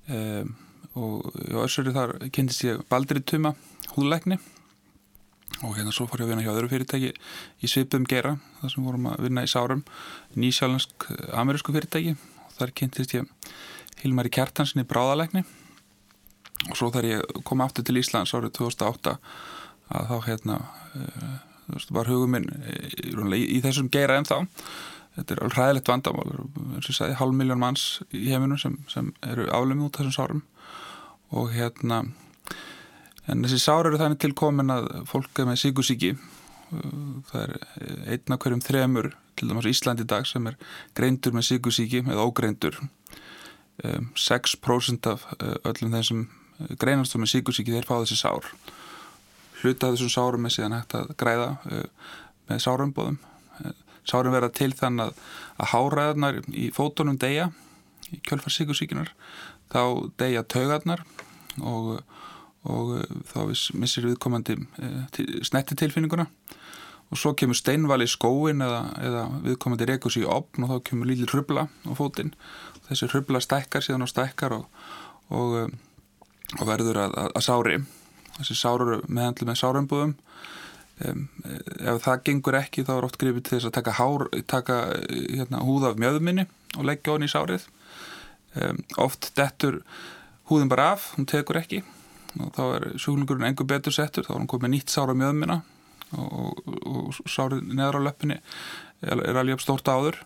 um, og á össuri þar kynntist ég Baldri Tuma húðleikni og hérna svo fór ég að vinna hjá öðru fyrirtæki í Svipum Gera, þar sem vorum að vinna í sárum. Nýsjálensk amerísku fyrirtæki. Og þar kynntist ég Hilmar í Kjartansin í Bráðalegni og svo þar ég kom aftur til Íslands árið 2008 að þá hérna uh, var hugum minn eh, í, í þessum geira en þá þetta er alveg ræðilegt vandamál eins og ég sagði, hálf miljón manns í heiminum sem, sem eru aflemið út þessum sárum. Og hérna en þessi sáru eru þannig tilkomin að fólk er með síkusíki það er einna hverjum þremur til dæmis Ísland í dag sem er greindur með síkusíki eða ógreindur. 6% af eh, öllum þeim sem greinast með síkusíki þeir fá þessi sár hluta þessum sárum er síðan hægt að græða uh, með sárumbóðum. Uh, sárum verða til þann að, að háræðarnar í fótunum deyja í kjölfarsíkusíkinar, þá deyja taugarnar og, og þá missir viðkomandi snetti tilfinninguna. Og svo kemur steinval í skóin eða, eða viðkomandi rekur sér í opn og þá kemur líli hrubla á fótinn. Þessi hrubla stækkar síðan og stækkar og, og, og verður að, að, að sári þessi sárur meðhandlu með sárumbúðum. Um, ef það gengur ekki þá er oft grifið til þess að taka, hár, taka hérna, húð af mjöðminni og leggja honni í sárið. Um, oft dettur húðin bara af, hún tekur ekki. Og þá er sjúklingurinn engur betur settur þá er hann komið nýtt sára mjöðmina og, og, og sárið neðra á löppinni er, er alveg stórt áður.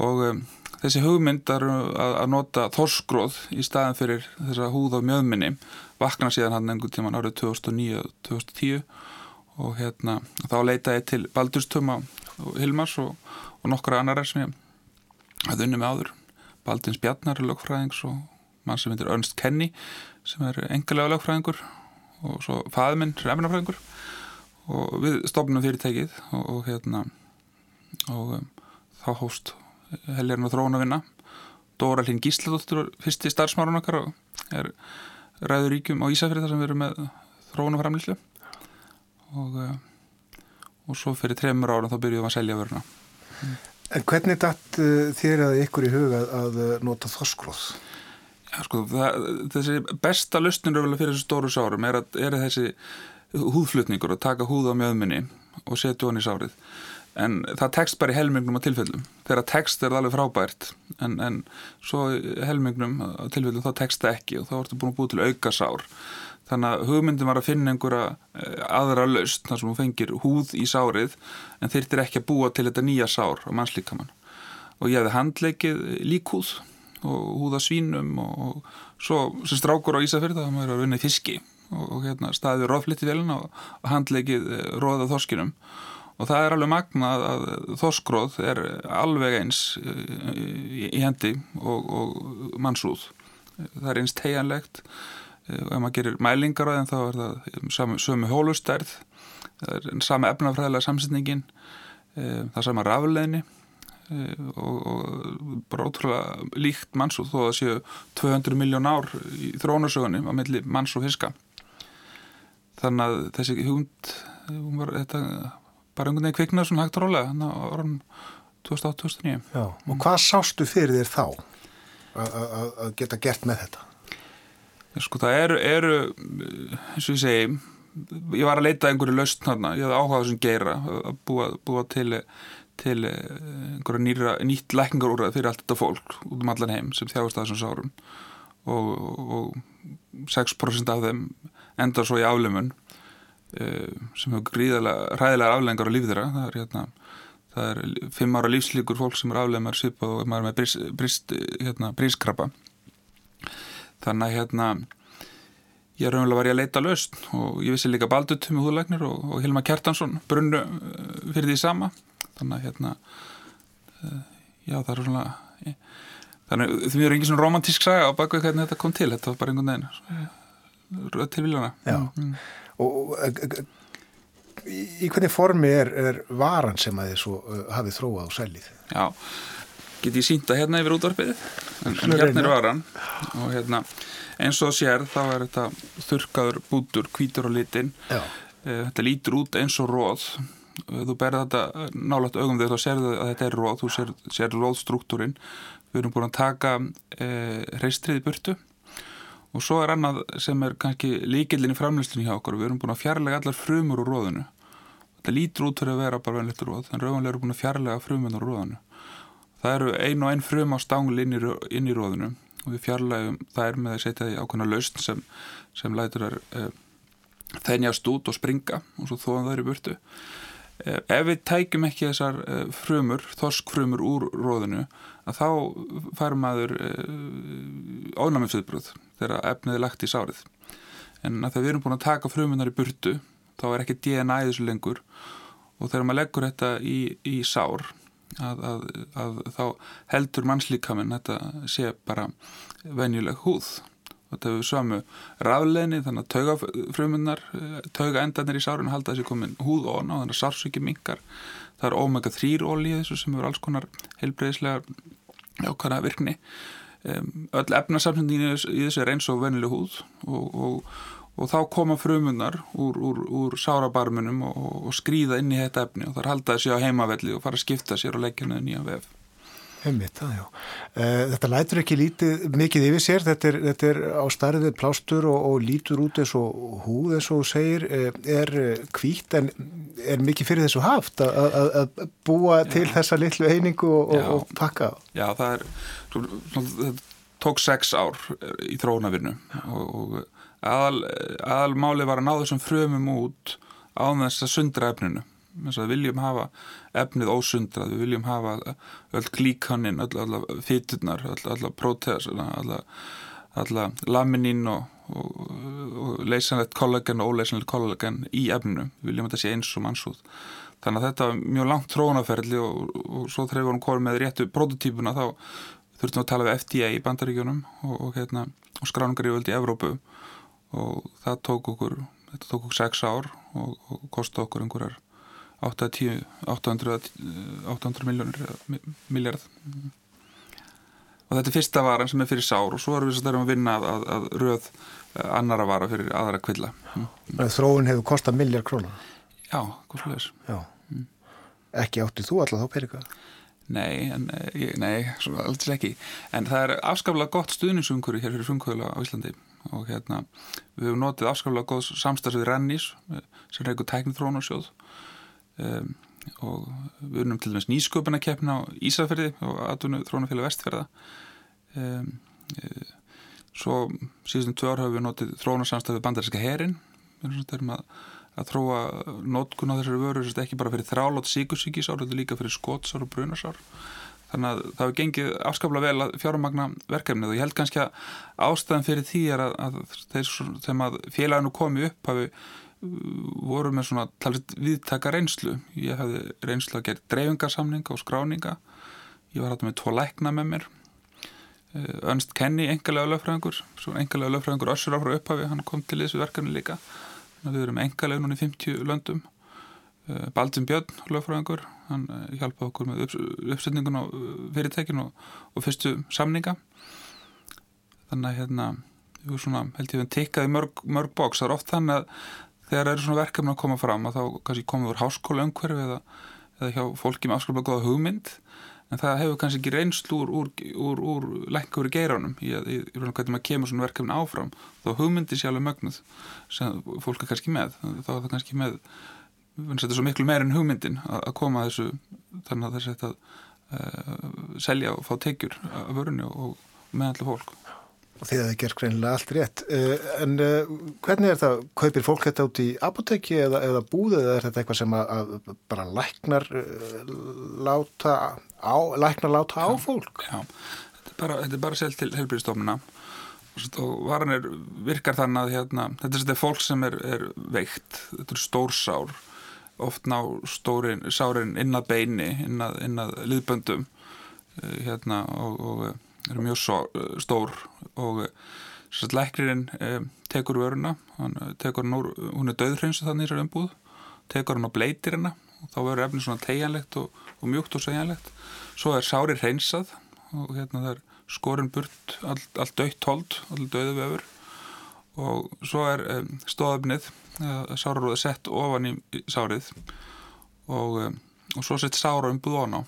Og um, þessi hugmyndar að, að nota þorskróð í staðin fyrir þessa húð á mjöðminni vakna síðan hann einhvern tíman árið 2009-2010 og hérna þá leita ég til Baldurstöma og Hilmars og, og nokkra annar sem ég hafði unni með áður. Baldins Bjarnar er lögfræðings og mann sem heitir Ernst Kenny sem er engalega lögfræðingur og svo er efnafræðingur. Og við stofnum fyrirtækið og, og hérna og um, þá hóst helgarinn á þróun að vinna Dóra Hlinn Gísladóttur fyrsti starfsmárun okkar og er ræður ríkjum á Ísafrið þar sem við erum með þróun og framlýslu og, og svo fyrir tremur ára þá byrjuðum við að selja vöruna. En hvernig datt uh, þér að ykkur í huga að, uh, nota þoskróð? Já sko, það, þessi besta lustnir fyrir þessu stóru sárum er, að, er þessi húðflutningur að taka húð á mjöðminni og setja honi í sárið en það tekst bara í helmingnum á tilfellum. Þegar tekst er það alveg frábært en, en svo helmingnum á tilfellum þá tekst það ekki og þá ertu búin að búið til auka sár þannig að hugmyndin var að finna einhverja eh, aðra löst þar sem hún fengir húð í sárið en þyrtir ekki að búa til þetta nýja sár á mannslíkamann. Og ég hefði handleikið líkhúð og húða svínum og, og svo sem strákur á Ísafjörð það var að vinna í fiski og, og hérna staðið róflitt í velina og handleikið eh, róða þorskinum og það er alveg magna að þorskróð er alveg eins eh, í hendi og, og mannsúð. Það er eins tegjanlegt eh, og ef maður gerir mælingar á þeim þá er það sami, sömu hólustærð. Það er sama efnafræðilega samsetningin. Það er sama rafleðni og, og bara ótrúlega líkt mannsúð þó að séu 200 miljón ár í þrónarsögunni á milli manns og fiska. Þannig að þessi hugund var þetta bara einhvern veginn kviknað svona hægt rólega þannig að orðan 2008-2009 Já, og hvað sástu fyrir þér þá að geta gert með þetta? Sko það eru, eru eins og ég segi ég var að leita einhverju lausn þarna. Ég hafði áhugað sem geira að búa, búa til, til einhverja nýra, nýtt lækningar úr fyrir allt þetta fólk út um allan heim sem þjáast að þessum sárum. Og, og 6% af þeim endar svo í aflumun Eh, sem hefur gríðilega ræðilega aflengar á líf þeirra. Það er, hérna, það er fimm ára lífslíkur fólk sem er aflegað með svipað og maður með brist, brist, hérna, brískrabba þannig að hérna ég raunverulega var ég að leita löst og ég vissi líka Baldutum í húðleiknir og, og Hilma Kjartansson brunnu eh, fyrir því sama. Þannig að hérna uh, já það er svona þannig að því er engin svona romantísk saga á baku hvernig þetta kom til, þetta var bara einhvern veginn röð til viljana. Já. Mm og í hvernig formi er, er varan sem að þið svo uh, hafið þróað á sælið? Já, get ég sínta hérna yfir útvarpið? En, en hérna er varan. Og hérna eins og sér þá er þetta þurkaður bútur, kvítur og litin. Já. Eh, þetta lítur út eins og róð þú berða þetta nálat augum þegar þú serðu að þetta er róð þú ser, ser róðstruktúrin við erum búin að taka e, hreistriði burtu og svo er annað sem er kannski líkildin í framlýstunni hjá okkur. Við erum búin að fjarlæga allar frumur úr róðinu þetta lítur út fyrir að vera bara venlegt róð en rauðanlega eru búin að fjarlæga frumun úr róðinu það eru ein og ein frum á stangli inn í, inn í róðinu og við fjarlægum er með að setja því ákveðna lausn sem, sem lætur að e, þennjast út og springa og svo þóðan það eru burtu. E, ef við tækjum ekki þessar e, frumur, þoskfrumur úr róðinu að þá fær maður ónæmifsviðbröð þegar efnið er lagt í sárið. En þegar við erum búin að taka frumunar í burtu þá er ekki DNA í þessu lengur. Og þegar maður leggur þetta í, í sár að, að, að þá heldur mannslíkaminn þetta sé bara venjuleg húð. Þetta hefur sömu rafleginni þannig að taugafrumunar taugaendarnir í sárinu halda þessi komin húð og þannig að sársviki mingar það er omega 3 ólíð sem eru alls konar heilbreyðislega jákvæða virkni öll efnasamsendin í, þessu er eins og vennileg húð og, og, og þá koma frumunar úr, úr, úr sárabarmunum og, og skrýða inn í þetta efni og þar halda þessi á heimavelli og fara að skipta sér og leggja henni nýja vef Einmitt, það, uh, þetta lætur ekki lítið, mikið yfir sér, þetta er, þetta er á starfið plástur og, og lítur út eins og húð eins og segir, uh, er kvítt en er mikið fyrir þessu haft? Að búa Já. til þessa litlu einingu og, og, og pakka? Já, það er, það tók sex ár í þróunavirnu og aðal, aðal máli var að ná þessum frömum út á þess að sundra efninu við viljum hafa efnið ósundrað, við viljum hafa öll klíkaninn, öll fyturnar, öll próteas, öll laminin og, og, og leysanlegt kollagen og óleysanlegt kollagen í efninu, við viljum að þetta sé eins og mannsúð. Þannig að þetta var mjög langt trónaferli og, og svo þegar við vorum komið með réttu prototípuna þá þurftum við að tala við FDA í bandaríkjunum og hérna, skráningar í völdi í Evrópu og það tók okkur, þetta tók okkur sex ár og kosti okkur einhverjar 810, 800, 800 miljónir miljard og þetta er fyrsta varan sem er fyrir sár og svo erum við að vinna að, að, að röð eh, annara vara fyrir aðra kvilla. Þróun hefur kostað miljard krónar Já, sluðis mm. Ekki áttið þú alltaf þá perika? Nei, en, eh, nei, alltaf ekki. En það er afskaflega gott stuðningsumkuri hér fyrir frumkvöla á Íslandi. Og hérna við hefum notið afskaflega góð samstagsvið Rennís eh, sem eitthvað tæknið þrónarsjóð um, og við erum til dæmis nýsköpuna keppna á Ísafjörði og aðvunni þrónafélag vestfjörða um, e, svo síðustum tvö ár hafum við notið þrónarsamstæðu bandarinska herin við erum að, að þróa notkun á þessari vöru ekki bara fyrir þrálátt síkusíkis ár, þetta er líka fyrir skótsár og brunasár. Þannig að það hefur gengið afskaplega vel að fjármagna verkefnið og ég held kannski að ástæðan fyrir því er að, að þeir sem að félaginu komi upp hafi voru með svona talveit viðtaka reynslu. Ég hafði reynslu að gera dreifingarsamninga og skráninga. Ég var hægt með tvo lækna með mér. Önst Kenny, engalega lögfræðingur svo engalega lögfræðingur Össur áfra upphafi hann kom til þessu verkefni líka. Við erum engalega núna í 50 löndum. Eh, Baldin Björn, lögfræðingur hann eh, hjálpaði okkur með uppsetningun á eh, fyrirtækinu og, og fyrstu samninga. Þannig að hérna svona, held ég að tikkaði mörg, mörg bóks, það er oft þannig að þegar eru svona verkefni að koma fram að þá kannski komið úr háskóla umhverfi eða, eða hjá fólki með afskaplega goða hugmynd en það hefur kannski ekki reynslu úr, úr, úr, úr lengur í geiranum í að hvernig maður kemur svona verkefni áfram þá hugmyndi sjálfur mögnuð sem fólk er kannski með þá er það kannski með þetta er svo miklu meir en hugmyndin að, að koma að þessu þannig að þessi þetta uh, selja og fá tekjur af vörunni og meðallega fólk og þið hefði gert greinilega allt rétt. Uh, en uh, hvernig er það, kaupir fólk þetta út í apoteki eða, eða búðu eða er þetta eitthvað sem að, að bara læknar uh, láta á, læknar láta á fólk? Já, þetta er bara, bara selt til helbriðstofnuna og varan er, virkar þannig að hérna, þetta er þetta fólk sem er, er veikt, þetta er stórsár oft ná stórin, sárin inn að beini, inn að, inn að liðböndum. Hérna og, og eru mjög svo, stór og sérst lækririnn eh, tekur vöruna, eh, tekur hann úr, hún er döðhreinsu þannig sér umbúð, tekur hann á bleitir hennar og þá verður efni svona tegjanlegt og, og mjúkt og segjanlegt. Svo er sári hreinsað og hérna það er skorinn burt, allt all döitt hold, all döðu vefur. Og svo er um, stóðöfnið, uh, sáraróði sett ofan í, sárið. Og, um, og svo sett sára umbúð ofan á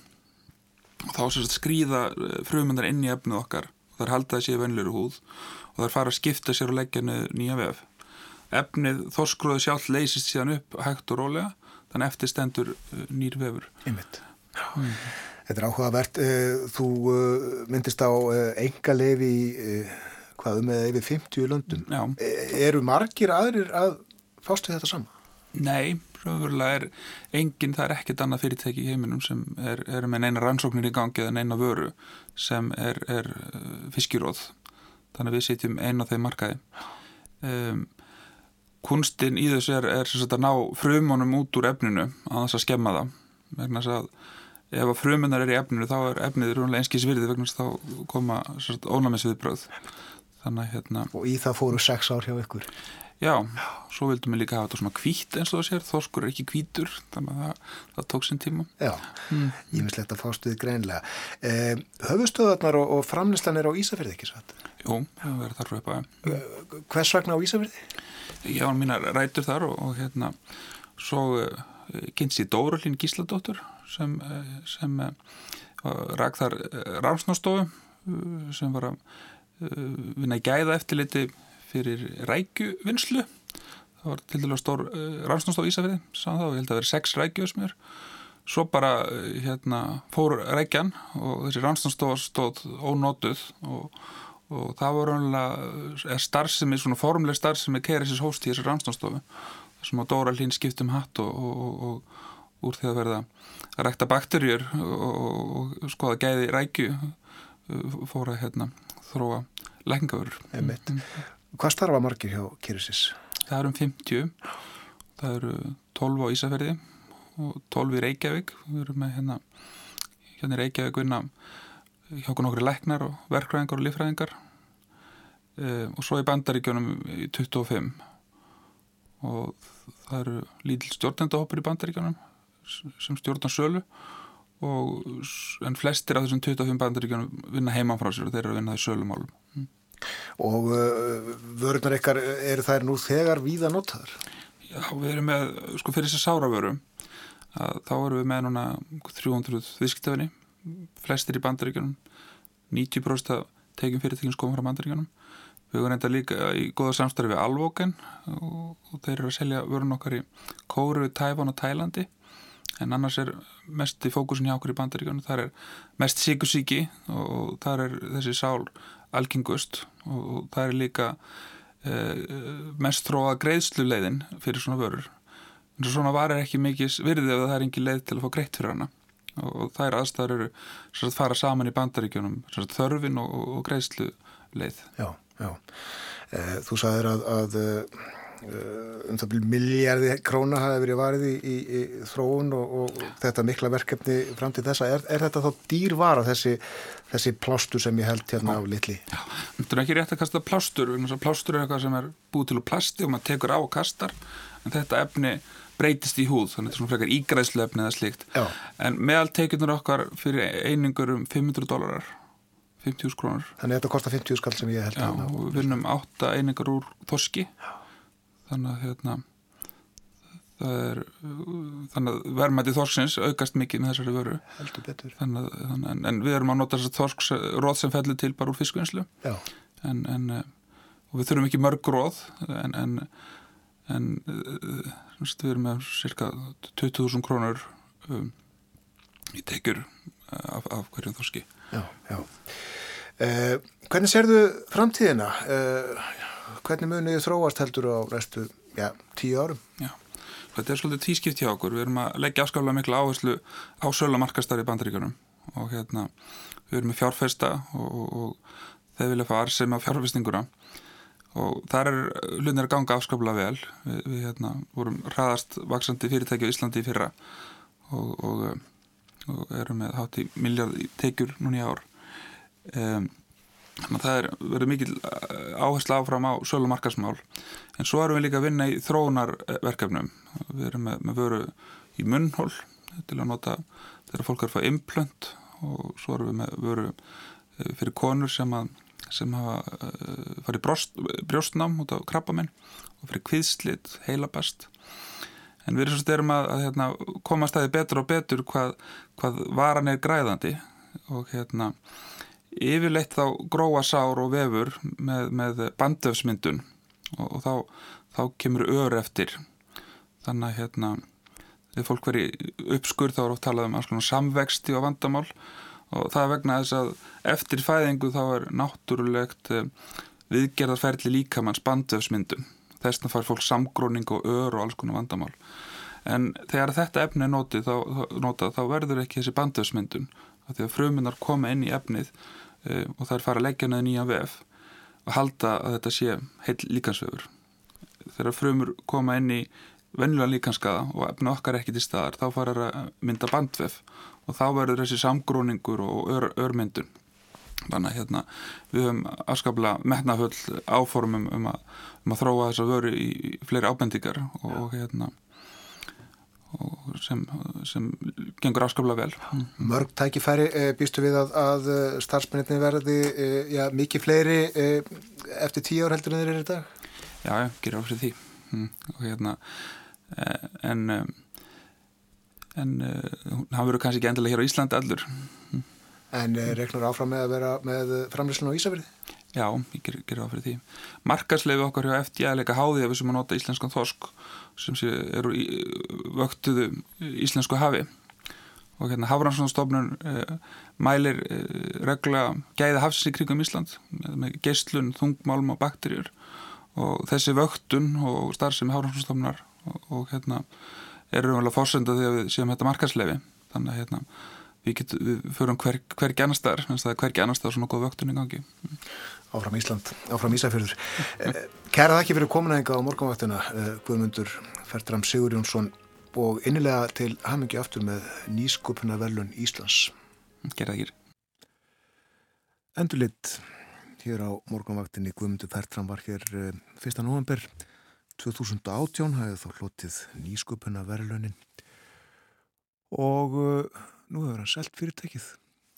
þá skrýða frumundar inn í efnið okkar og þær halda þessi í venluru húð og þær fara að skipta sér og leggja nýja vef. Efnið þorskrúðu sjálf leysist síðan upp hægt og rólega þannig eftir stendur uh, nýr vefur. Einmitt. Mm. Þetta er áhugavert. Uh, þú myndist á enga lefi hvað um eða yfir 50 löndum. Já. E, eru margir aðrir að fástu þetta saman? Nei, raunverulega er enginn, það er ekkert annað fyrirtæki í heiminum sem er, er með neina rannsóknir í gangi eða neina vöru sem er, er uh, fiskiróð þannig að við sitjum einu á þeim markaði. Um, kunstin í þessu er, er sagt, að ná frumunum út úr efninu að þess að skemma það. Vegna að ef að frumunar er í efninu þá er efnið rúnlega einskís virði vegna að þá koma ónæmisviðbröð hérna og í það fóru sex ár hjá ykkur Já, svo vildum við líka hafa þetta svona kvítt eins og það sér, þorskur er ekki kvítur, þannig að það, það tók sinn tíma. Já, mm. ég mislegt að fástu þið greinlega. Eh, höfustöðarnar og, og framlistan er á Ísafjörði ekki satt? Jú, það verður þar röpa. Eh, hvers vegna á Ísafjörði? Já, mína rætur þar og, og hérna, svo uh, kynst ég Dórulín Gísladóttur sem, uh, sem uh, ræk þar rámsnástofu sem var að vinna í gæða eftirliti fyrir rækjuvinnslu. Það var til dæla stór uh, rannstónstof Ísafriði, saman þá, ég held að það veri sex rækjuðsmjör svo bara uh, hérna fór rækjan og þessi rannstónstof stóð ónótuð og, og það voru raunlega starfsemi, svona formleg starfsemi Keresis hóst í þessi rannstónstofu þessum á Dóra hlýn skiptum hatt og, og, og úr því að verða að rækta bakterjur og skoða gæði rækju fóra hérna þróa lækingavörur. Hvað starfa margir hjá Kyrisis? Það eru um 50 það eru 12 á Ísafjörði og 12 í Reykjavík. Við erum með hérna hérna í Reykjavík vinna hjá okkur leknar og verkræðingar og lífræðingar e, og svo í bandaríkjónum í 25 og það eru lítil stjórnendahoppur í bandaríkjónum sem stjórnar sölu og en flestir af þessum 25 bandaríkjónum vinna heimann frá sér og þeir eru að vinna í sölumálum og uh, vörunar ykkar eru þær nú þegar víða notaður? Já, við erum með, sko fyrir þess að sára vöru þá erum við með núna 300 viðskiptafinni flestir í bandaríkjunum 90% tekjum fyrirtekjum skoðum frá bandaríkjunum við erum reynda líka í goða samstarfi við Alvoken og, þeir eru að selja vörun okkar í Kóru, Tæfán og Tælandi en annars er mest í fókusin hjá okkur í bandaríkjunum þar er mest síkusíki og þar er þessi sál algengust og það er líka eh, mest þróa greiðsluleiðin fyrir svona vörur. En svona var er ekki mikið virðið ef það er engin leið til að fá greitt fyrir hana. Og það er aðstæður eru að fara saman í bandaríkjunum þörfin og, og greiðsluleið. Já, já. Eh, Þú sagðir að, að Eh, um það byrju miljardi króna hafi verið varið í, í, í þróun og, og þetta mikla verkefni fram til þessa, er, er þetta þá dýrvara þessi, þessi plástur sem ég held hérna á litli? Já, þetta er ekki rétt að kasta plástur, plástur er eitthvað sem er búið til úr plasti og maður tekur á og kastar en þetta efni breytist í húð, þannig að þetta er svona frekar ígræslu efni eða slikt, Já. en meðal tekjurnar okkar fyrir einingur um 500 dólarar 50 krónur. Þannig að þetta kostar 50 skall sem ég held Já, hérna við vinnum 8 einingar úr þorski. Já þannig að hérna er, þannig að verðmætti þorsksins aukast mikið með þessari vöru. Þannig að, en, en við erum að nota þessar þorsksróð sem fellir til bara úr fiskvinnslu. En, en eh, og við þurfum ekki mörg róð en, en en eh, við erum með cirka 20.000 krónur um, í tekjur eh, af, af hverjum þorski. Já, já. Eh, Hvernig serðu framtíðina? Eh, hvernig munið þið þróast heldur á restu, já, tíu árum? Já, þetta er svolítið tískipt hjá okkur. Við erum að leggja afskaflega miklu áherslu á sölamarkastar í bandaríkunum og hérna, við erum með fjárfesta og, og, og þeir vilja fá arsema fjárfestinguna og þar er hlutinir að ganga afskaplega vel. Við, við hérna, vorum hraðast vaksandi fyrirtæki á Íslandi í fyrra og, og erum með hátt í miljard tekjur núni ár. Um, Þannig að það er verið mikil eh, áherslu áfram á sölu markasmál en svo erum við líka að vinna í þróunarverkefnum. Við erum með, með vöru í munnhól til að nota þegar fólk er að fá implönt og svo erum við með vöru eh, fyrir konur sem, að, sem hafa uh, farið brjóstnám út á krabbamenn og fyrir kviðslit, heilabast. En við erum að, að hérna, koma stæði betur og betur hvað, hvað varan er græðandi og hérna yfirleitt þá gróa sár og vefur með, með bandöfsmyndun og, og þá, þá kemur ör eftir. Þannig að hérna þegar fólk veri uppskur þá er oft talað um alls konar samvexti og vandamál og það er vegna þess að eftir fæðingu þá er náttúrulegt eh, viðgerðarferðli líkamanns bandöfsmyndun þess að fær fólk samgróning og ör og alls konar vandamál. En þegar þetta efni er notið þá, notað, þá verður ekki þessi bandöfsmyndun því að frumunar koma inn í efnið og það er fara að leggja neða nýja vef og halda að þetta sé heil líkansvefur. Þegar frumur koma inn í venjulega líkanskaða og efna okkar ekki til staðar þá fara að mynda bandvef og þá verður þessi samgróningur og ör, örmyndun. þannig að hérna, við höfum afskaplega metnafull áformum um að, um að þróa þessa vöru í fleiri ábendingar og hérna og sem, sem gengur afskaplega vel. Mörg tækifæri eh, býstu við að, að starfsmenninni verði eh, já, mikið fleiri eh, eftir tíu ár heldur en þeir eru í dag? Já, já, gerir á fyrir því mm, og hérna en en hann verður kannski ekki endilega hér á Íslandi allur mm. En regnar áfram með að vera með framlýslun á Ísafjörði? Já, ég gerir ger á fyrir því Markarsleifi okkar hjá FD er leika háði að við sem að nota íslenskan þorsk sem sé eru í, vöktuðu íslensku hafi. Og hérna Hafranssonstofnun eh, mælir eh, regla gæða hafsins í krigum Ísland með, geyslun, þungmálm og bakterjur og þessi vöktun og starfsemi Hafranssonstofnunar og, og hérna eru umvel að fórsenda að við séum þetta markarsleifi þannig að hérna við, get, við förum hver, hvergi annar staðar hvergi annar staðar svona góð vöktun í gangi Áfram Ísland, áfram Ísafjörður eh, Kæra það ekki fyrir kominæðinga á morgunvaktina eh, Guðmundur Fertram Sigur Jónsson og innilega til hamingi aftur með nýskupuna velun Íslands Gerða ekki Endurlitt hér á morgunvaktinni Guðmundur Fertram var hér 1. Eh, november 2018 hafið þá hlotið nýskupuna velunin og nú hefur hann selt fyrirtækið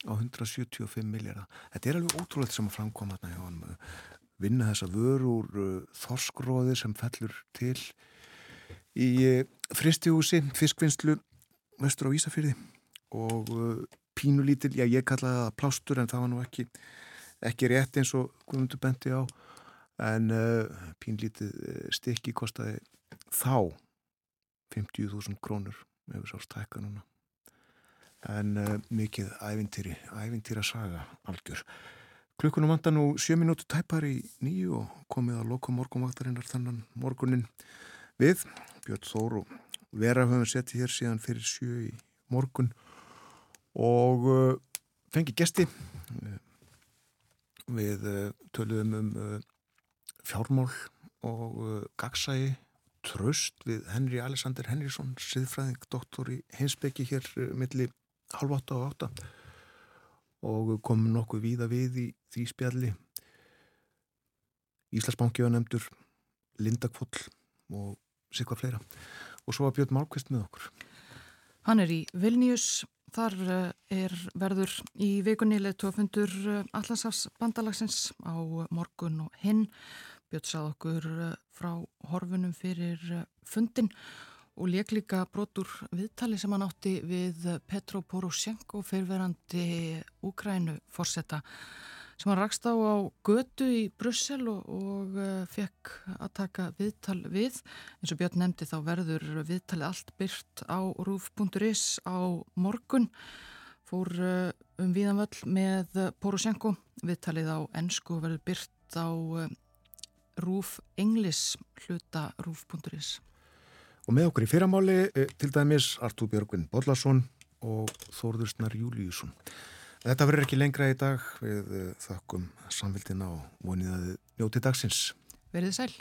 á 175 miljardar. Þetta er alveg ótrúlega sem að framkoma þarna hjá vinna þessa vör úr uh, þorskróði sem fellur til í uh, fristihúsi, fiskvinnslu vestur á Ísafyrði og uh, pínulítil, já ég kallaði það plástur en það var nú ekki ekki rétt eins og Guðmundur bendi á. En uh, pínlítið stykki kostiði þá 50.000 krónur með þess ástækka núna. En uh, mikið ævintýri, ævintýra saga algjör. Klukkunum vanda nú 7 minúti tæpar í nýju og komið að loka morgunvaktarinnar þannan morgunin við. Björn Þór og Vera höfum settið hér síðan fyrir sjö í morgun og uh, fengi gesti. Við uh, töluðum um fjármál og gagsægi tröst við Henry Alexander Henriksson, siðfræðing, doktor í Hinsbeki hér milli halv átta og átta og komum nokkuð víða við í því spjalli. Íslandsbanki var nefndur Lindakvoll og sikvað fleira. Og svo var Björn Málkvist með okkur. Hann er í Vilnius þar eh, er verður í vikunni leðtofundur eh, Allasafs bandalagsins á morgun og hinn. Björn sað okkur eh, frá horfunum fyrir fundin og leik líka brotur viðtali sem hann átti við Petro Poroshenko fyrverandi Úkrænu fórsetta sem hann rakst á á götu í Brussel og, og uh, fekk að taka viðtal við. Eins og Björn nefndi þá verður viðtali allt byrt á rúf.is á morgun. Fór uh, um viðanvöll með Poroshenko. Viðtalið á ennsku verður byrt á uh, rúf englis hluta rúf.is Og með okkur í fyrramáli eh, til dæmis Artúr Björgvin Bodlason og Þórðursnar Júliusson. Þetta verður ekki lengra í dag við eh, þakkum samfélgina og vonið að njóti dagsins. Verðið sæl.